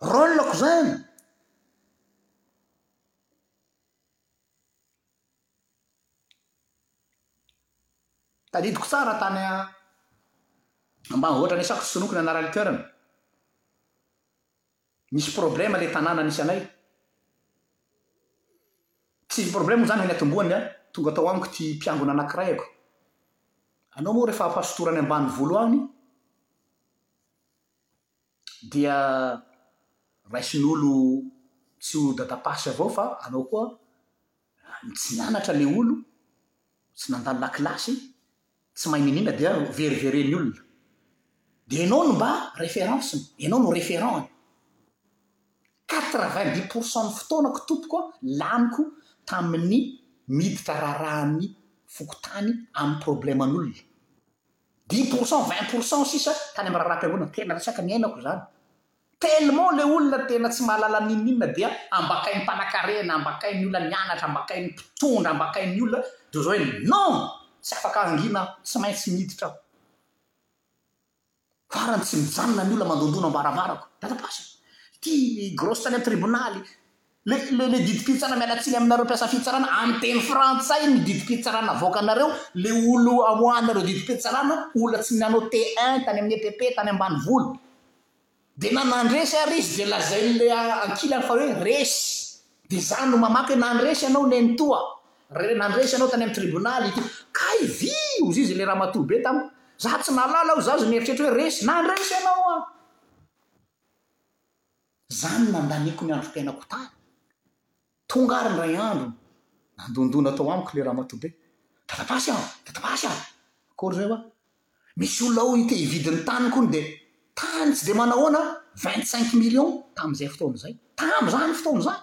Rôle ko zany. Tadidiko tsara tany ambanivohitra nisako tsy sonoko ny anaran'ny coeur ny. Misy problème le tanàna nisy anay. Tsy ny problème zany any atombohany an, tonga tao amiko ty mpiangona anakiray ako. Anao moa refa pastora any ambanivolo any, dia raisin'olo tsy ho dadapasy avao fa anao koa tsy nianatra le olo, tsy nandalo lakilasy, tsy mahay niniana dia veriveren'ny olona. Dia enao no mba référence-ny, enao no référent-ny. Quatre-vingt-dix pour cent ny fotoanako tompoko a, laniko tamin'ny miditra raharahan'ny fokontany amin'ny problème-n'olona. dix pour cent, vingt pour cent sisa tany amin'ny raharaham-piangonana, tena latsaka niainako izany, tellement ilay olona tena tsy mahalala n'inon'inona dia ambakain'ny mpanankarena, ambakain'ny olona nianatra, ambakain'ny mpitondra, ambakain'ny olona, dia ohatran'ny hoe non! tsy afaka hangina aho, tsy maintsy miditra aho, farany tsy mijanona ny olona mandondona am-baravarako, dadapason! ity grosse tany amin'ny tribonaly, Le le le didim-pitsarana miala tsiny aminareo mpiasa fitsarana amin'ny teny frantsay ny didim-pitsarana avoakanareo le olo amoahanareo didim-pitsarana olona tsy nanao T1 tany amin'ny EPP tany ambanivolo de na nandresy ary izy de lazainy le ankilany fa hoe resy de za no mamaky hoe nandresy ianao nenitoa re nandresy ianao tany amin'ny tribonaly ity kay vy ozizy le ramatoa be tam za tsy nahalala aho za aza nieritreritra hoe resy nandresy ianao an Za no nandaniako ny androm-piainako tany. Tonga ary indray andro, nandondona tao amiko le ramatoa be. Dadabasy a! Dadabasy a! Akory zay va? Misy olona hono te hividy ny taniko hono dia tany tsy dia manahoana, vingt-cinq millions, tamin'izay fotoana izay. Tamin'izany fotoana izany.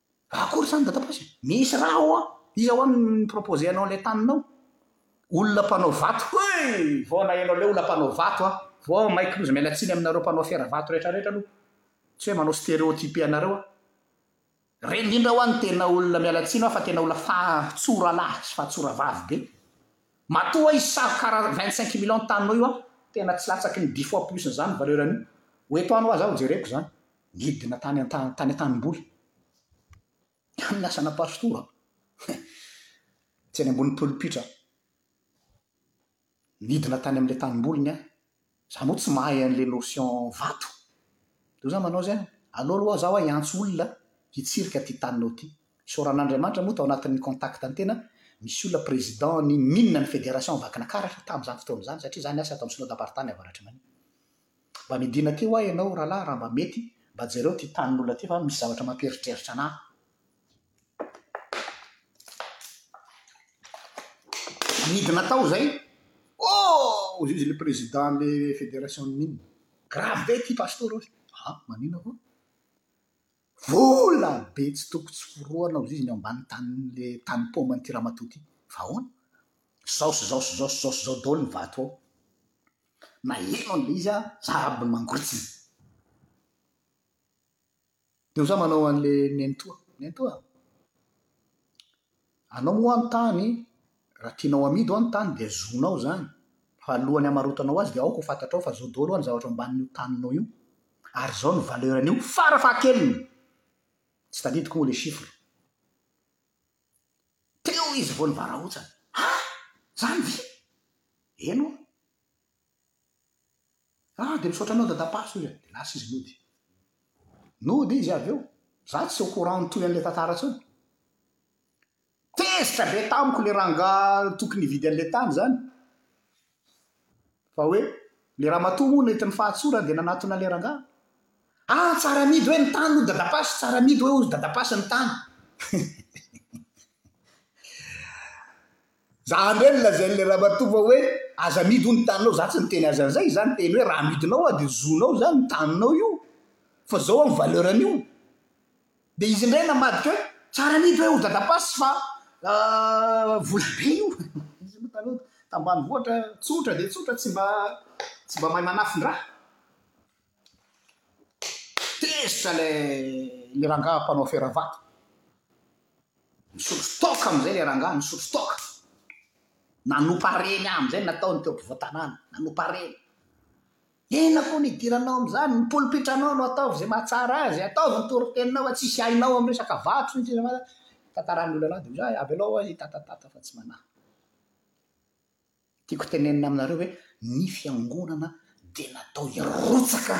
Akory zany dada Paosy e! Misy raha ao an! Iza ho'a no ni-proposer anao ilay taninao? Olona mpanao vato. Hoy! Vao naheno an'ilay olona mpanao vato aho, vao aho maika loza miala tsiny aminareo mpanao afera vato rehetra rehetra aloha. Tsy hoe manao stereotype anareo aho. Re indrindra ho'a ny tena olona miala tsiny ho'a fa tena olona fa-tsora lahy sy fa-tsora vavy be. Matoa hisavo kara vingt cinq millions ny taninao io aho, tena tsy latsaky ny dix fois plus-n'izany ny valeur-n'io. Ho eto any ho'a zaho ho jereko izany. Nidina tany an-tany tany an-tanimboly tamin'ny asana pastora tsy any ambony pulpit aho. Nidina tany amin'ilay tanimboliny aho. Za moa tsy mahay an'ilay notion vato. Toa za manao izay, aleo aloha zaho hiantso olona hitsirika ity taninao ity. Isaorana an'Andriamanitra moa tao anatin'ny contact ny tena, misy olona président ny min an'ny fédération Vakinakaratra tamin'izany fotoana izany satria za niasa tao amin'ny synodam-paritany Avaratr'Imanina. Mba midina aty hoa ianao rahalahy raha mba mety, mba jereo ity tanin'olona ity fa misy zavatra mampieritreritra anah. Nidina tao izay, oh! Hoy izy ilay président an'ilay fédération mine, grave be ity pasteur hoy izy, ha! Maninona koa? Vola be tsy toko tsy forohana hoy izy ny ao ambany tanin'ilay tany paoman'ity ramatoa ity, fa ahoana? Zao sy zao sy zao sy zao sy zao daholo ny vato ao. Maheno an'ilay izy aho za aby mangotsina. Dia ho za manao an'ilay nenitoa, nenitoa a! Anao moa ny tany, raha tianao hamidy ho'a ny tany dia zonao izany, fa alohan'ny hamarotanao azy dia aoka ho fantatrao fa izao daholo ho'a ny zavatra ao ambanin'io taninao io, ary izao ny valeur an'io fara fahakeliny! Tsy tadidiko moa ilay chiffre. Teo izy vao nivarahontsana. Ha! Zany ve? Eny oa. Ah, dia misaotra anao dadapaso hoy aho, dia lasa izy nody. Nody izy avy eo. Za tsy au courant nitohy an'ilay tantara intsony. Tezitra be tamiko le rangah tokony hividy an'ilay tany zany. Fa hoe le ramatoa moa nentin'ny fahatsorany dia nanatona ilay rangahy. Ah tsara amidy hoe ny tany hoy dadapasy, tsara amidy hoe hozy dadapasy ny tany. Za ndray nilazain'ilay ramatoa fa hoe aza amidy hoy ny taninao, za tsy niteny azy an'izay, za niteny hoe raha amidinao ah dia zonao zany ny taninao io fa zao an valeur an'io. Dia izy indray namadika hoe, Tsara mihitsy hoe ho dadapasy fa vola be io. Izy moa taloha tambanivohitra tsotra dia tsotra tsy mba tsy mba mahay manafin-draha. Tezitra ilay ilay rangahy mpanao afera vato. Nisotro toaka amin'izay ilay rangahy, nisotro toaka. Nanompa harena amin'izay ny nataony teo ampovoan-tanàna, nanompa harena. Inona fona idiranao amin'izany? Ny polpitranao no ataovy izay mahatsara azy, ataovy ny toriteninao fa tsisy hainao amin'ny resaka vato sy ny sisa fa tantaran'ny olona dia izay, avelao aho hitatatata fa tsy manahy. Tiako tenenina aminareo hoe ny fiangonana dia natao hirotsaka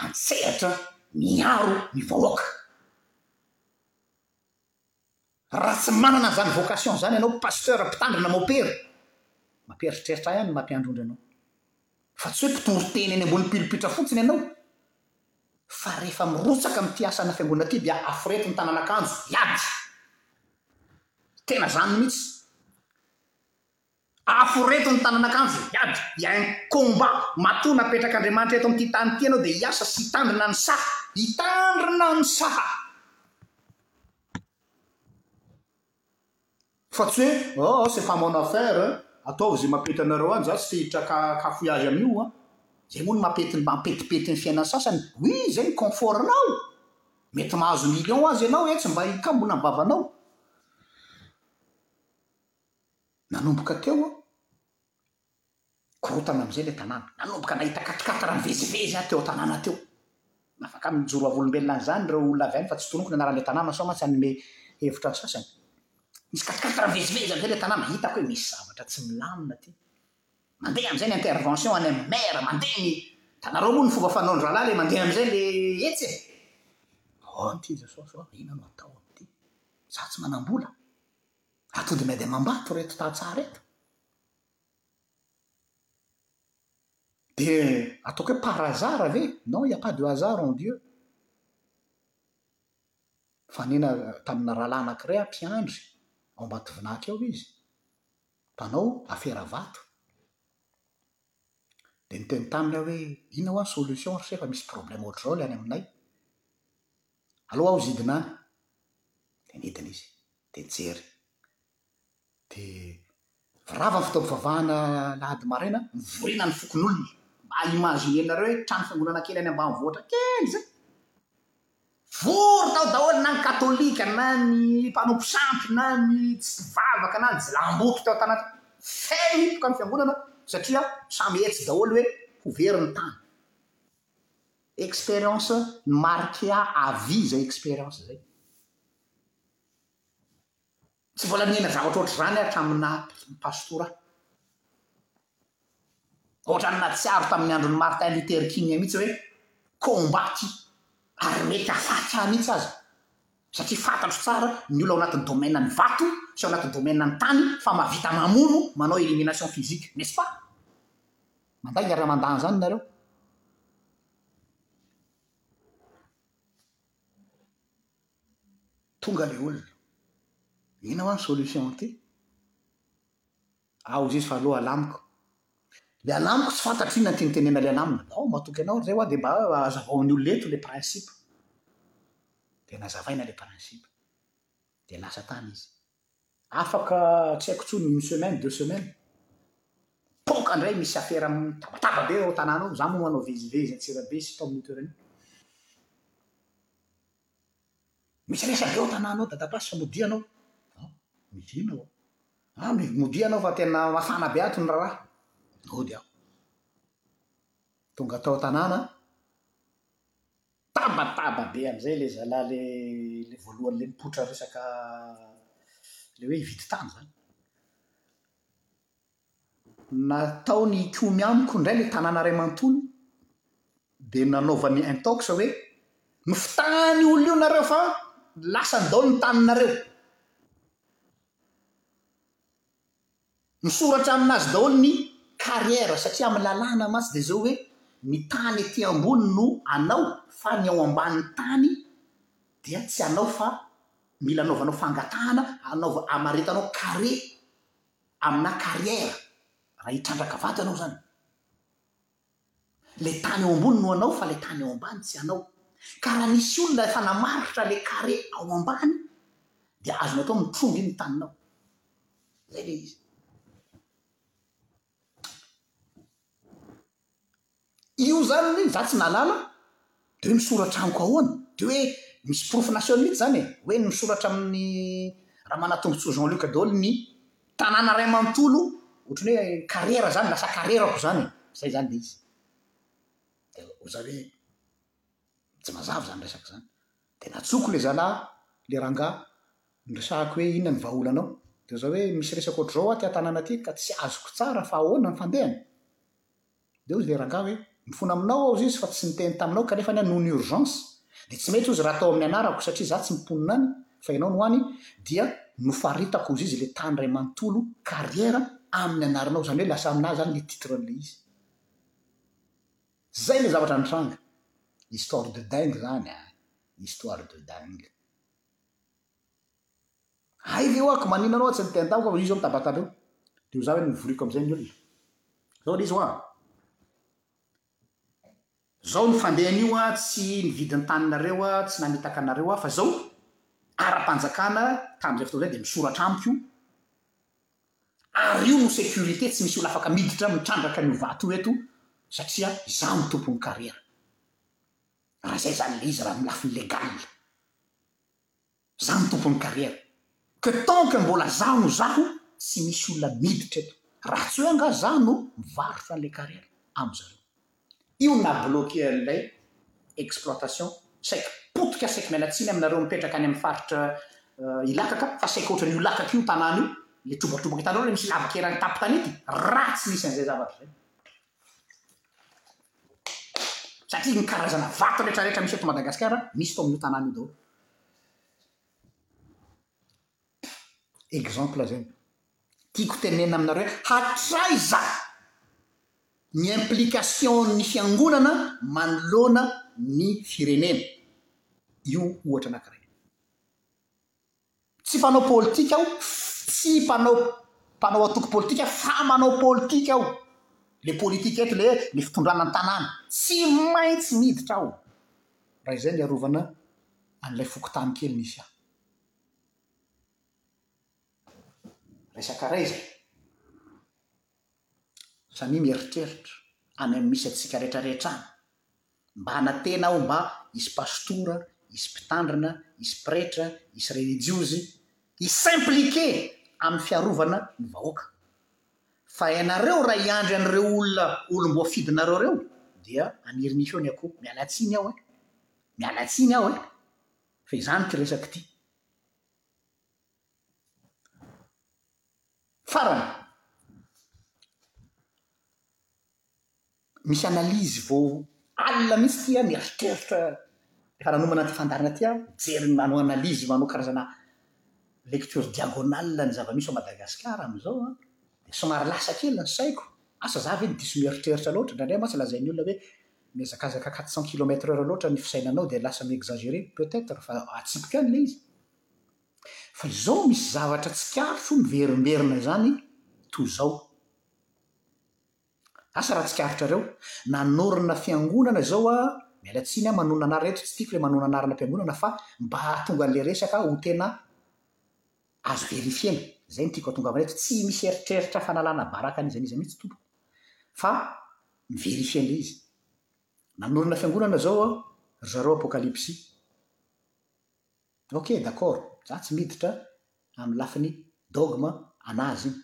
an-tsehatra miaro ny vahoaka. Raha tsy manana an'izany vocation izany ianao, pasteur, mpitandrina, mopera, mampieritreritra ahy any ny maha mpiandrondry anao. Fa tsy hoe mpitory teny eny ambony pilpitra fotsiny ianao, fa rehefa mirotsaka amin'ity asana fiangonana ity dia aforeto ny tanan'akanjo, hiady. Tena izany mihitsy. Afo reto ny tanan'akanjo hiady hiain combat matoa napetrak Andriamanitra eto amin'ity tany ity ianao dia hiasa sy hitandrina ny saha. Hitandrina ny saha. Fa tsy hoe oh oh c'est pas mon affaire ataovy izay mampety anareo any za tsy te hitraka cafouillage amin'io an. Izay moa no mampety mampetipety ny fiainan'ny sasany. Oui izay ny confort nao. Mety mahazo millions aza ianao etsy mba hikambona ny vavanao. Nanomboka teo aho korontana amin'izay ilay tanàna. Nanomboka nahita katikatira nivezivezy aho teo an-tanàna teo. Nafaka amin'ny joro vavolombelona an'izany ireo olona avy any fa tsy tononiko ny anaran'ilay tanàna sao mantsy hanome hevitra ny sasany. Nisy katikatira nivezivezy amin'izay ilay tanàna. Hitako hoe misy zavatra tsy milamina aty. Mandeha amin'izay ny intervention any amin'ny maire, mandeha ny, hitanareo moa ny fomba fanaon-drahalahy ilay mandeha amin'izay ilay etsy e! Aoka ity Jesosy ô, inona no atao amin'ity? Izaho tsy manam-bola. Atody miady amam-bato ireto tantsaha ireto. Dia ataoko hoe par hasard ve? Non, il n'y a pas de hasard en Dieu. Nifanena tamina rahalahy anankiray aho mpiandry ao Ambatovinaka eo izy, mpanao afera vato. Dia niteny taminy aho hoe, inona hoa ny solution ry se fa misy problème ohatr'izao ilay any aminay. Aleo aho zidina any. Dia nidina izy. dia jery. Dia rava ny fotoam-pivavahana alahady maraina mivoriana ny fokonolona. Mba imaginer-nareo hoe trano fiangonana kely any ambanivohitra kely izay. Vory tao daholo na ny katolika na ny mpanompo sampy na ny tsy mpivavaka na ny jilamboto tao an-tanàna tao. Feno hipoka ny fiangonana satria samy etsy daholo hoe ho very ny tany. Expérience marquée à vie izay expérience izay. Tsy mbola nihena zavatra ohatr'izany aho hatramin'ny naha pastora aho. Ohatran'ny nahatsiaro tamin'ny andron'i Martin Luther King mihitsy hoe combat ity ary mety hahafaty ahy mihitsy aza satria fantatro tsara ny olona ao anatin'ny domaine ny vato sy ao anatin'ny domaine ny tany fa mahavita mamono manao élimination physique, n'est-ce pas? Mandainga raha mandà an'izany nareo. Tonga le olona. Inona wa ny solution anty? Aho zisy fa aleo alamiko. Le alamiko tsy fantatro inona ny tiany tenena le anaminy. Nao matoky anao re zay wa de mba azavao ny olona eto le principe. De nazavaina le principe. De lasa tany izy. Afaka tsy haiko tsony une semaine, deux semaines. Poka ndray misy afera mitabataba be ao tanana ao, za moa manao vezivezy antsirabe sy tao aminy toerana iny. Misy resaky avy ao an-tanàna ao dadapasy fa modia anao. An, misy inona oa? An, mi, modia anao fa tena mafana be ato ny raharaha. Nody aho. Tonga tao an-tanàna an, tabataba be amin'izay ilay zalahy ilay ilay voalohany ilay nipoitra resaka ilay hoe hividy tany izany. Nataony hikomy amiko indray ilay tanàna iray manontolo, dia nanaovany intox hoe, Nofitahany olona io nareo fa lasany daholo ny taninareo. Misoratra aminazy daholo ny carrière satria amin'ny lalàna mantsy dia izao hoe ny tany ety ambony no anao fa ny ao ambanin'ny tany dia tsy anao fa mila anaovanao fangatahana, anaova, amaretanao carré. Amina carrière raha hitrandraka vato ianao izany, ilay tany eo ambony no anao fa ilay tany eo ambany tsy anao. Ka raha nisy olona efa namaritra ilay carré ao ambany dia azonao atao mitrongy ny taninao. Izay ilay izy. Io izany anie izaho tsy nahalala dia hoe misoratra amiko ahoana? Dia hoe misy porofo naseho mihitsy izany e, hoe nisoratra amin'i Ramanatombotsoa Jean Luc daholo ny tanàna iray manontolo ohatran'ny hoe karera izany, lasa karerako izany e, izay izany ilay izy. Dia hoy izaho hoe tsy mazava izany resaka izany. Dia natsoko ilay zalahy, ilay rangahy niresahako hoe inona ny vahaolanao? Dia hoy izaho hoe misy resaka ohatr'izao aty an-tanàna aty ka tsy azoko tsara fa ahoana ny fandehany? Dia hoy ilay rangahy hoe, Nifona aminao aho izy fa tsy niteny taminao, kanefa anie noho ny urgence, dia tsy mety hozy raha atao amin'ny anarako, satria izaho tsy mponina any, fa ianao no any, dia nofaritako hozy izy ilay tany iray manontolo, carrière, amin'ny anaranao, izany hoe lasa aminà izany ilay titre-n'ilay izy. Izay ilay zavatra nitranga. Histoire de dingue izany an! Histoire de dingue. Hay ve ho'ako, maninona anao tsy niteny tamiko fa izy eo mitabataby eo? Dia ho za ve no hovoriako amin'izay ny olona? Izao ilay izy hoa, Izao ny fandehany io hoa tsy nividy ny taninareo hoa, tsy namitaka anareo hoa, fa izao, ara-panjakana, tamin'izay fotoana izay dia misoratra amiko io, ary io no sécurité, tsy misy olona afaka miditra mitrandraka an'io vato io eto satria izaho no tompon'ny karera. Raha izay izany ilay izy raha amin'ny lafiny légal. Za no tompon'ny carrière que tant que mbola zaho no zaho tsy misy olona miditra eto raha tsy hoe angaha za no mivarotra an'ilay carrière amin'zareo io na bloquer an'ilay exploitation saiky potika saiky miala tsiny aminareo mipetraka any amin'ny faritra Ilakaka fa saiky ohatrany io lakaka io tanàna io le trobatroboka hitanareo le misy lavaka eran'ny tapy tanety raha tsy misy an'izay zavatra zay. Satria ny karazana vato rehetra rehetra misy eto Madagasikara misy tao amin'io tanàna io daholo. Exemple zay. Tiako tenenina aminareo hoe hatraiza ny implication-n'ny fiangonana manoloana ny firenena. Io ohatra anankiray. Tsy mpanao politika aho, tsy mpanao mpanao antoko politika fa manao politika aho. Le politika eto le ny fitondrana ny tanàna. Tsy maintsy miditra aho raha izay ny arovana an'ilay fokontany kely misy ahy. Resaka raiza e. Samia mieritreritra any amin'ny misy antsika rehetra rehetra any. Mba hanantena aho mba hisy pastora, hisy mpitandrina, hisy pretra, hisy relijiozy hi s'impliquer amin'ny fiarovana ny vahoaka. Fa ianareo raha hiandry an'ireo olona olom-boafidinareo ireo dia aniriniho ny akoho. Miala tsiny aho eh! Miala tsiny aho eh! Fa izany ity resaka ity. Farany, misy analyse vao alina mihitsy ity aho mieritreritra efa nanomana ity fandaharana ity aho, mijery manao analyse manao karazana lecture diagonale ny zava-misy ao Madagasikara amin'izao an, dia somary lasa kely ny saiko, asa za ve dia diso mieritreritra loatra, indraindray mantsy lazain'ny olona hoe mihazakazaka quatre cent kilomètre heure loatra ny fisainanao dia lasa mi-exagerer, peut-etre fa atsipiko ihany ilay izy. Fa izao misy zavatra tsikaritro miverimberina izany toy izao. Asa raha tsikaritrareo. Nanorina fiangonana izao aho, miala tsiny aho manonona anarana eto, tsy tiako ilay manonona anaranam-piangonana fa mba hahatonga an'ilay resaka ho tena azo verifiena. Izay no tiako hatongavana eto. Tsy misy eritreritra fanalana baraka an'iza n'iza mihitsy tompoko fa mi-verifie an'ilay izy. Nanorina fiangonana izao aho, ry zareo Apokalipsy. Ok d'accord za tsy miditra amin'ny lafiny dogme anazy io.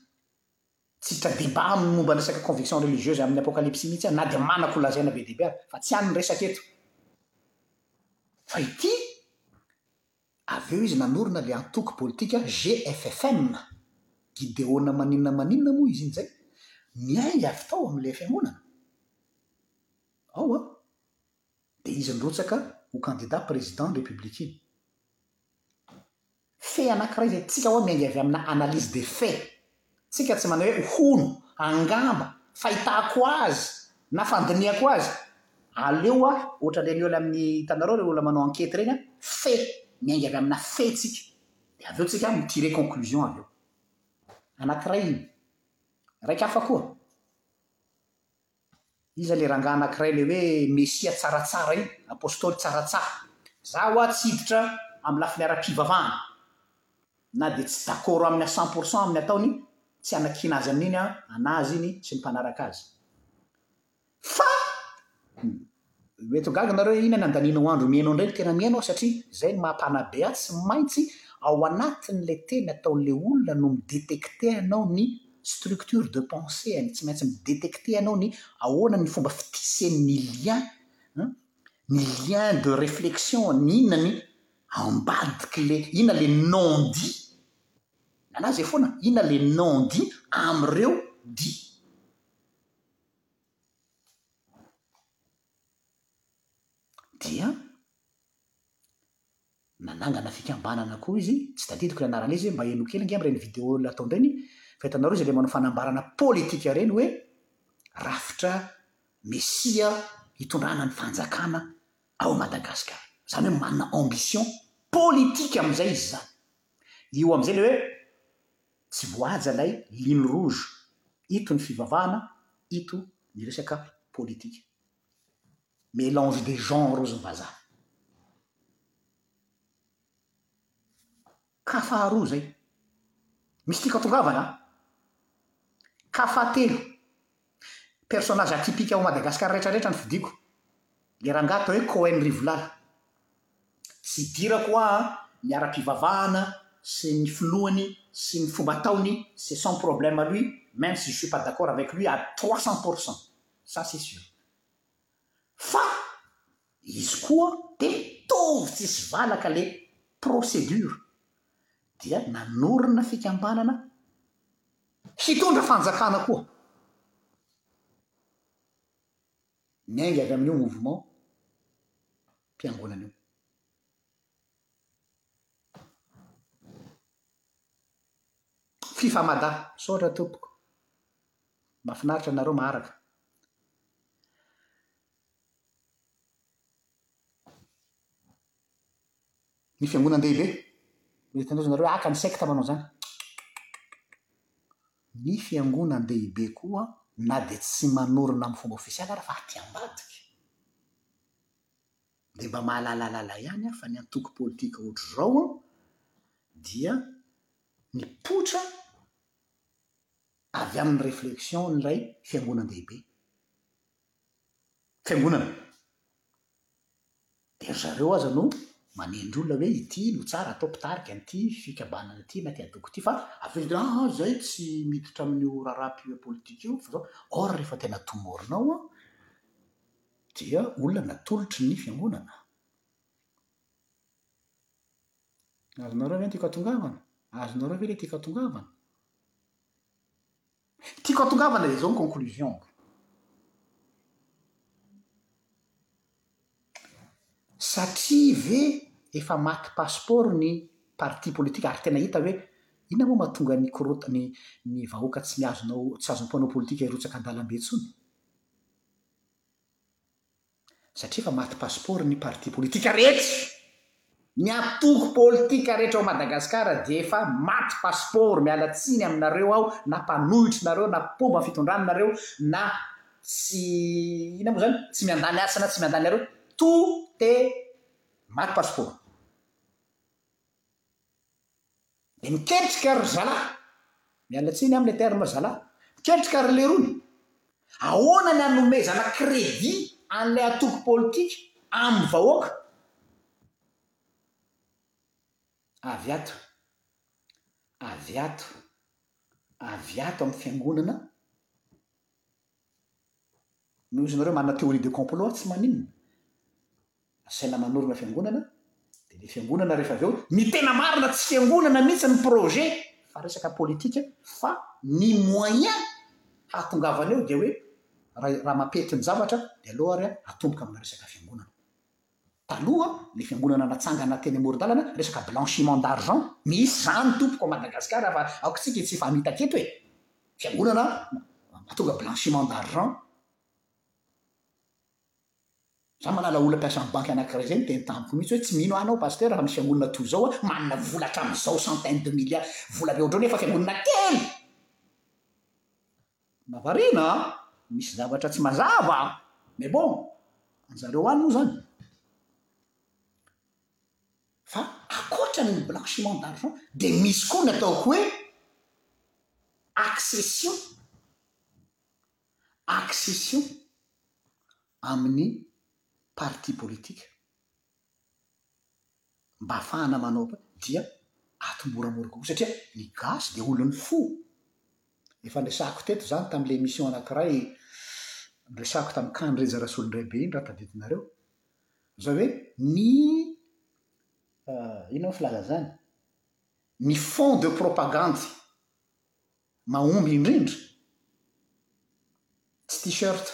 Tsy miditra débat aminy momba ny resaka conviction religieuse amin'ny apocalypse mihitsy aho na dia manako ho lazaina be dia be ary fa tsy any ny resaka eto. Fa ity avy eo izy nanorina ilay antoko politika GFFM, Gideona maninona maninona moa izy iny izay, miainga avy tao amin'ilay fiangonana ao an. Dia izy nirotsaka ho kandida président républicain. Fait anankiray izay tsika hoa miainga avy amina analyse des faits. Tsika tsy manao hoe hono, angamba, fahitako azy na fandinihako azy. Aleo hoa ohatran'ireny le olona amin'ny hitanareo ireny olona manao enquête ireny an, fait, miainga avy amina fait tsika. Dia avy eo tsika mi tirer conclusion avy eo. Anankiray iny. Raika hafa koa. Iza le rangaha anakiray le hoe mesia tsaratsara iny, apostoly tsaratsara. Za oa tsy hiditra am lafiny ara-pivavahana, na de tsy dakoro aminy à cent pour cent aminy ataony, tsy hanakiana azy amininy an, anazy iny sy ny mpanaraka azy. Fa! Mety ho gaga nareo hoe inona ny andanianao andro mihaino an'ireny tena mihaino aho satria izay no maha mpanabe ahy tsy maintsy ao anatin'ilay teny ataon'ilay olona no mi-detecter anao ny structure de pensée any tsy maintsy mi-detecter anao ny ahoana ny fomba fitiseny ny lien an ny lien de réflexion ny inona ny ambadik'ilay inona ilay non dit na na izay foana inona ilay non dit amin'ireo dit Dia nanangana fikambanana koa izy, tsy tadidiko ilay anarana izy, mba henoy kely ange amin'ireny vidéo ataony ireny, fa hitanareo izy ilay manao fanambarana politika ireny hoe rafitra mesia hitondrana ny fanjakana ao Madagasikara. Izany hoe manana ambition politika amin'izay izy izany. Io amin'izay ilay hoe Tsy voahaja ilay ligne rouge. Ito ny fivavahana, ito ny resaka politika. Mélange des genres ny vazaha. Cas faharoa izay. Misy tiako atongavana an! Cas fahatelo. Personnage atypique ao Madagascar rehetra rehetra no fidiako. Le rangahy atao hoe Cohen Rivolala. Tsy idirako hoa ny ara-pivavahana sy ny finoany sy ny fomba ataony c'est son problème à lui même si je suis pas d'accord avec lui à trois cents pour cent ça c'est sûr. Fa izy koa de mitovy tsisy valaka le procédure dia nanorina fikambanana Hitondra fanjakana koa. Miainga avy amin'io mouvement mpiangonana io. Fifa Mada, misaotra tompoko. Mahafinaritra nareo maharaka. Ny fiangonan-dehibe. Mety handroso anareo haka ny secte manao izany. Ny fiangonan-dehibe koa na dia tsy manorina amin'ny fomba ofisialy ary fa aty ambadika dia mba mahalalalala ihany aho fa ny antoko politika ohatr'izao an dia mipoitra avy amin'ny réflexion-n'ilay fiangonan-dehibe. fiangonana dia ry zareo aza no manendry olona hoe ity no tsara atao mpitarika an'ity fikambanana ity na ity antoko ity fa avy eo dia ah izahay tsy miditra amin'io raharaha politika io fa zao or rehefa tena tomorina ao dia olona natolotry ny fiangonana azonareo ve ny tiako hatongavana? azonareo ve ilay tiako hatongavana? Tiako hatongavana izao ny conclusion-ko. Satria ve efa maty passeport ny parti politique ary tena hita hoe inona moa mahatonga ny korota ny ny vahoaka tsy miazonao tsy azon'ny mpanao politika hirotsaka an-dalambe intsony? satria efa maty passeport ny parti politika rehetra, ny antoko politika rehetra ao Madagascar dia efa maty passeport, miala tsiny aminareo aho na mpanohitry nareo na mpomba fitondrana nareo na tsy inona moa zany tsy miandany asa na tsy miandany nareo, tout est maty passeport. Dia miketrika ry zalahy, miala tsiny amin'ny terme zalahy, miketrika ry lerony, ahoana ny hanomezana crédit an'ilay antoko politika amin'ny vahoaka? Avy ato, avy ato, avy ato amin'ny fiangonana no izy nareo manana théorie de complot tsy maninona, Asaina manorina fiangonana, dia le fiangonana rehefa avy eo, ny tena marina tsy fiangonana mihitsy ny projet fa resaka politika, fa ny moyen hahatongavana eo dia hoe raha mampety ny zavatra dia aleo ary atomboka amina resaka fiangonana. Taloha le fiangonana natsangana teny amoron-dalana resaka blanchiment d'argent, misy zany tompoko ao Madagascar fa aoka tsika tsy hifamitaka eto e! Fiangonana mahatonga blanchiment d'argent. Za manala olona mpiasa am banky anakiray zay miteny tamiko mitsy hoe tsy mino ah nao pasteur raha misy fiangonana toy zao ah manana vola hatramin zao centaine de milliard vola be otrao nefa fiangonana kely na variana a! misy zavatra tsy mazava a! mais bon anjareo any moa zany fa akoatra ny blanchiment d'argent dia misy koa ny atao hoe accession accession amin'ny parti politique mba hafahana manao dia ato moramora kokoa satria ny gasy dia olon'ny fo efa niresahako teto izany tamin'ilay emission anakiray niresahako tamin'i kandry rija rasolondraibe iny raha tadidinareo izay hoe ny inona moa filazana izany ny fond de propagande Mahomby indrindra tsy t-shirt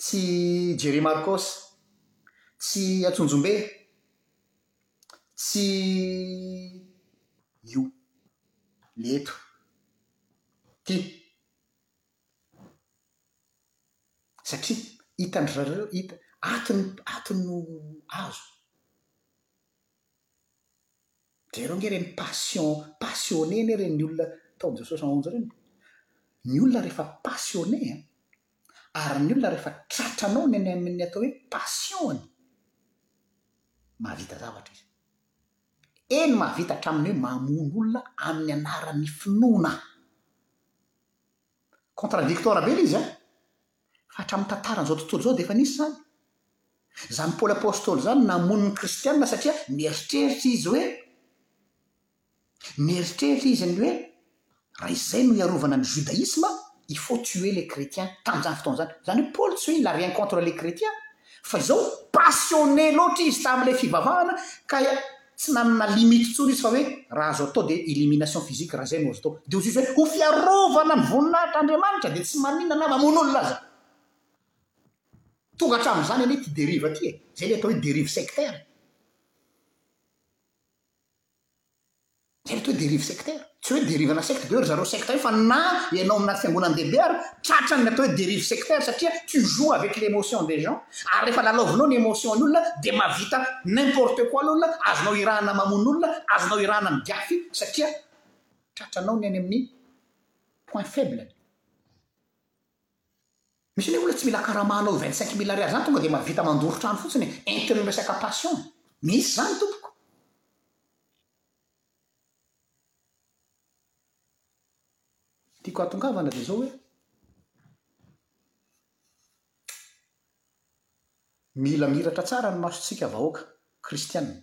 tsy Jerry Marcos tsy Atsonjombe tsy io le eto ty satria hitan-dry zareo hita ato ny ato no azo Jereo nge reny passion passionné anie reny olona tao amin'izao soixante onze reny. Ny olona rehefa passionné an, ary ny olona rehefa tratranao ny any amin'ny atao hoe passion-ny, mahavita zavatra izy. Eny mahavita hatramin'ny hoe mamono olona amin'ny anaran'ny finoana. Contradictoire be ilay izy an! Fa hatramin'ny tantaran'izao tontolo izao dia efa nisy izany. Izany Paoly Apostoly izany namono ny Kristianina satria nieritreritra izy hoe, nieritreritra izy ny hoe raha izay no hiarovana ny judaisme, il faut tuer les chrétiens, tamin'izany fotoana izany. Izany hoe Paoly tsy hoe il a rien contre les chrétiens, Fa izao passionné loatra izy tamin'ilay fivavahana ka tsy nanana limite intsony izy fa hoe raha azo atao dia elimination physique raha izay no azo atao. Dia ohatr'izy hoe ho fiarovana ny voninahitr'Andriamanitra dia tsy maninona na mamono olona aza. Tonga hatramin'izany anie ity dérive ity e. Izay ilay atao hoe dérive sectaire. Tena atao hoe dérive sectaire. Tsy hoe dérive ana secte be ry zareo secte io fa na ianao aminà fiangonan-dehibe ary tratra ny atao hoe dérive sectaire satria tu joues avec l'émotion des gens ary rehefa lalaovinao ny émotion-ny olona dia mahavita n'importe quoi ny olona, azonao irahana mamono olona, azonao irahana migiafy satria tratranao ny any amin'ny point faible-ny. Misy anie olona tsy mila karama hanao vingt cinq mille ariary zany tonga dia mahavita mandoro trano fotsiny e, entin'ny resaka passion. Misy izany tompoko. Tiako hahatongavana dia izao hoe, mila miratra tsara ny masontsika vahoaka kristiana.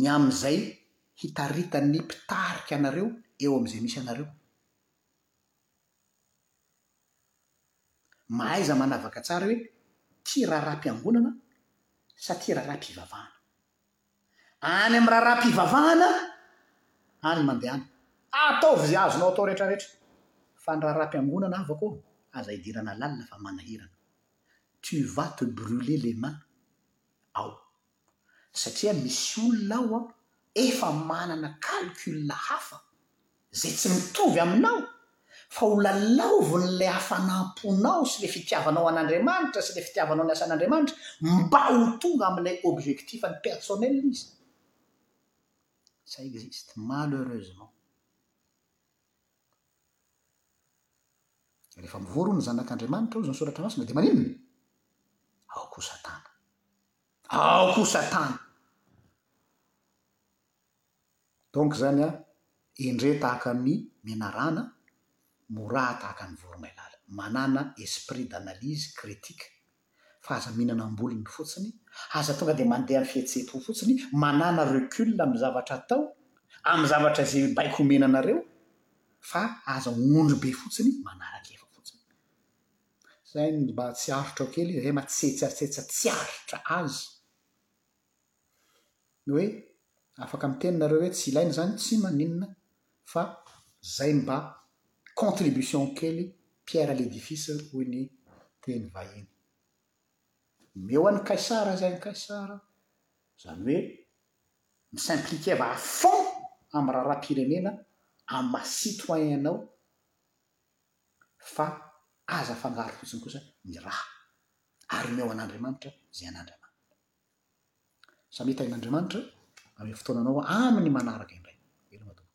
ny amin'izay hitaritan'ny mpitarika anareo eo amin'izay misy anareo. Mahaiza manavaka tsara hoe ty raharaha-piangonana sa ty raharaha-pivavahana. Any amin'ny raharaham-pivavahana any no mandehana. Ataovy izay azonao atao rehetra rehetra. Fa ny raharaham-piangonana havako ô, aza hidirana lalina fa manahirana. Tu vas te bruler les mains ao. Satria misy olona ao an, efa manana calcul hafa. izay tsy mitovy aminao, fa ho lalaovin'ilay hafanam-ponao sy ilay fitiavanao an'Andriamanitra sy ilay fitiavanao ny asan'Andriamanitra mba ho tonga amin'ilay objectif-ny personnel izy. Ça existe, malheureusement. Rehefa mivory hoy ny zanak'Andriamanitra, hoy izao ny Soratra Masina, dia maninona? Ao koa Satana. Ao koa Satana. Donc zany an, indre tahaka ny menarana, moraha tahaka ny voromailala. Manana esprit d'analyse critique fa aza mihinana ambolony fotsiny, aza tonga dia mandeha fihetseham-po fotsiny, manana recul amin'ny zavatra atao, amin'ny zavatra izay baiko omena anareo fa aza ondry be fotsiny manaraka efa fotsiny. Zay ny mba atsiarotrao kely, zay maha tsetsatsetsa tsiarotra azy. ny hoe afaka miteny nareo hoe tsy ilaina izany tsy maninona fa zay mba contribution kely pierre à l'édifice hoy ny teny vahiny omeo an'i kaisara izay an'i kaisara izany hoe mi s'impliquer-va à fond amin'ny raharaham-pirenena amin'ny maha citoyen anao fa aza afangaro fotsiny kosa ny raha ary omeo an'Andriamanitra izay an'Andriamanitra. Samia tahin'Andriamanitra aminy fotoananao aminy manaraka indray. Veloma Tompo.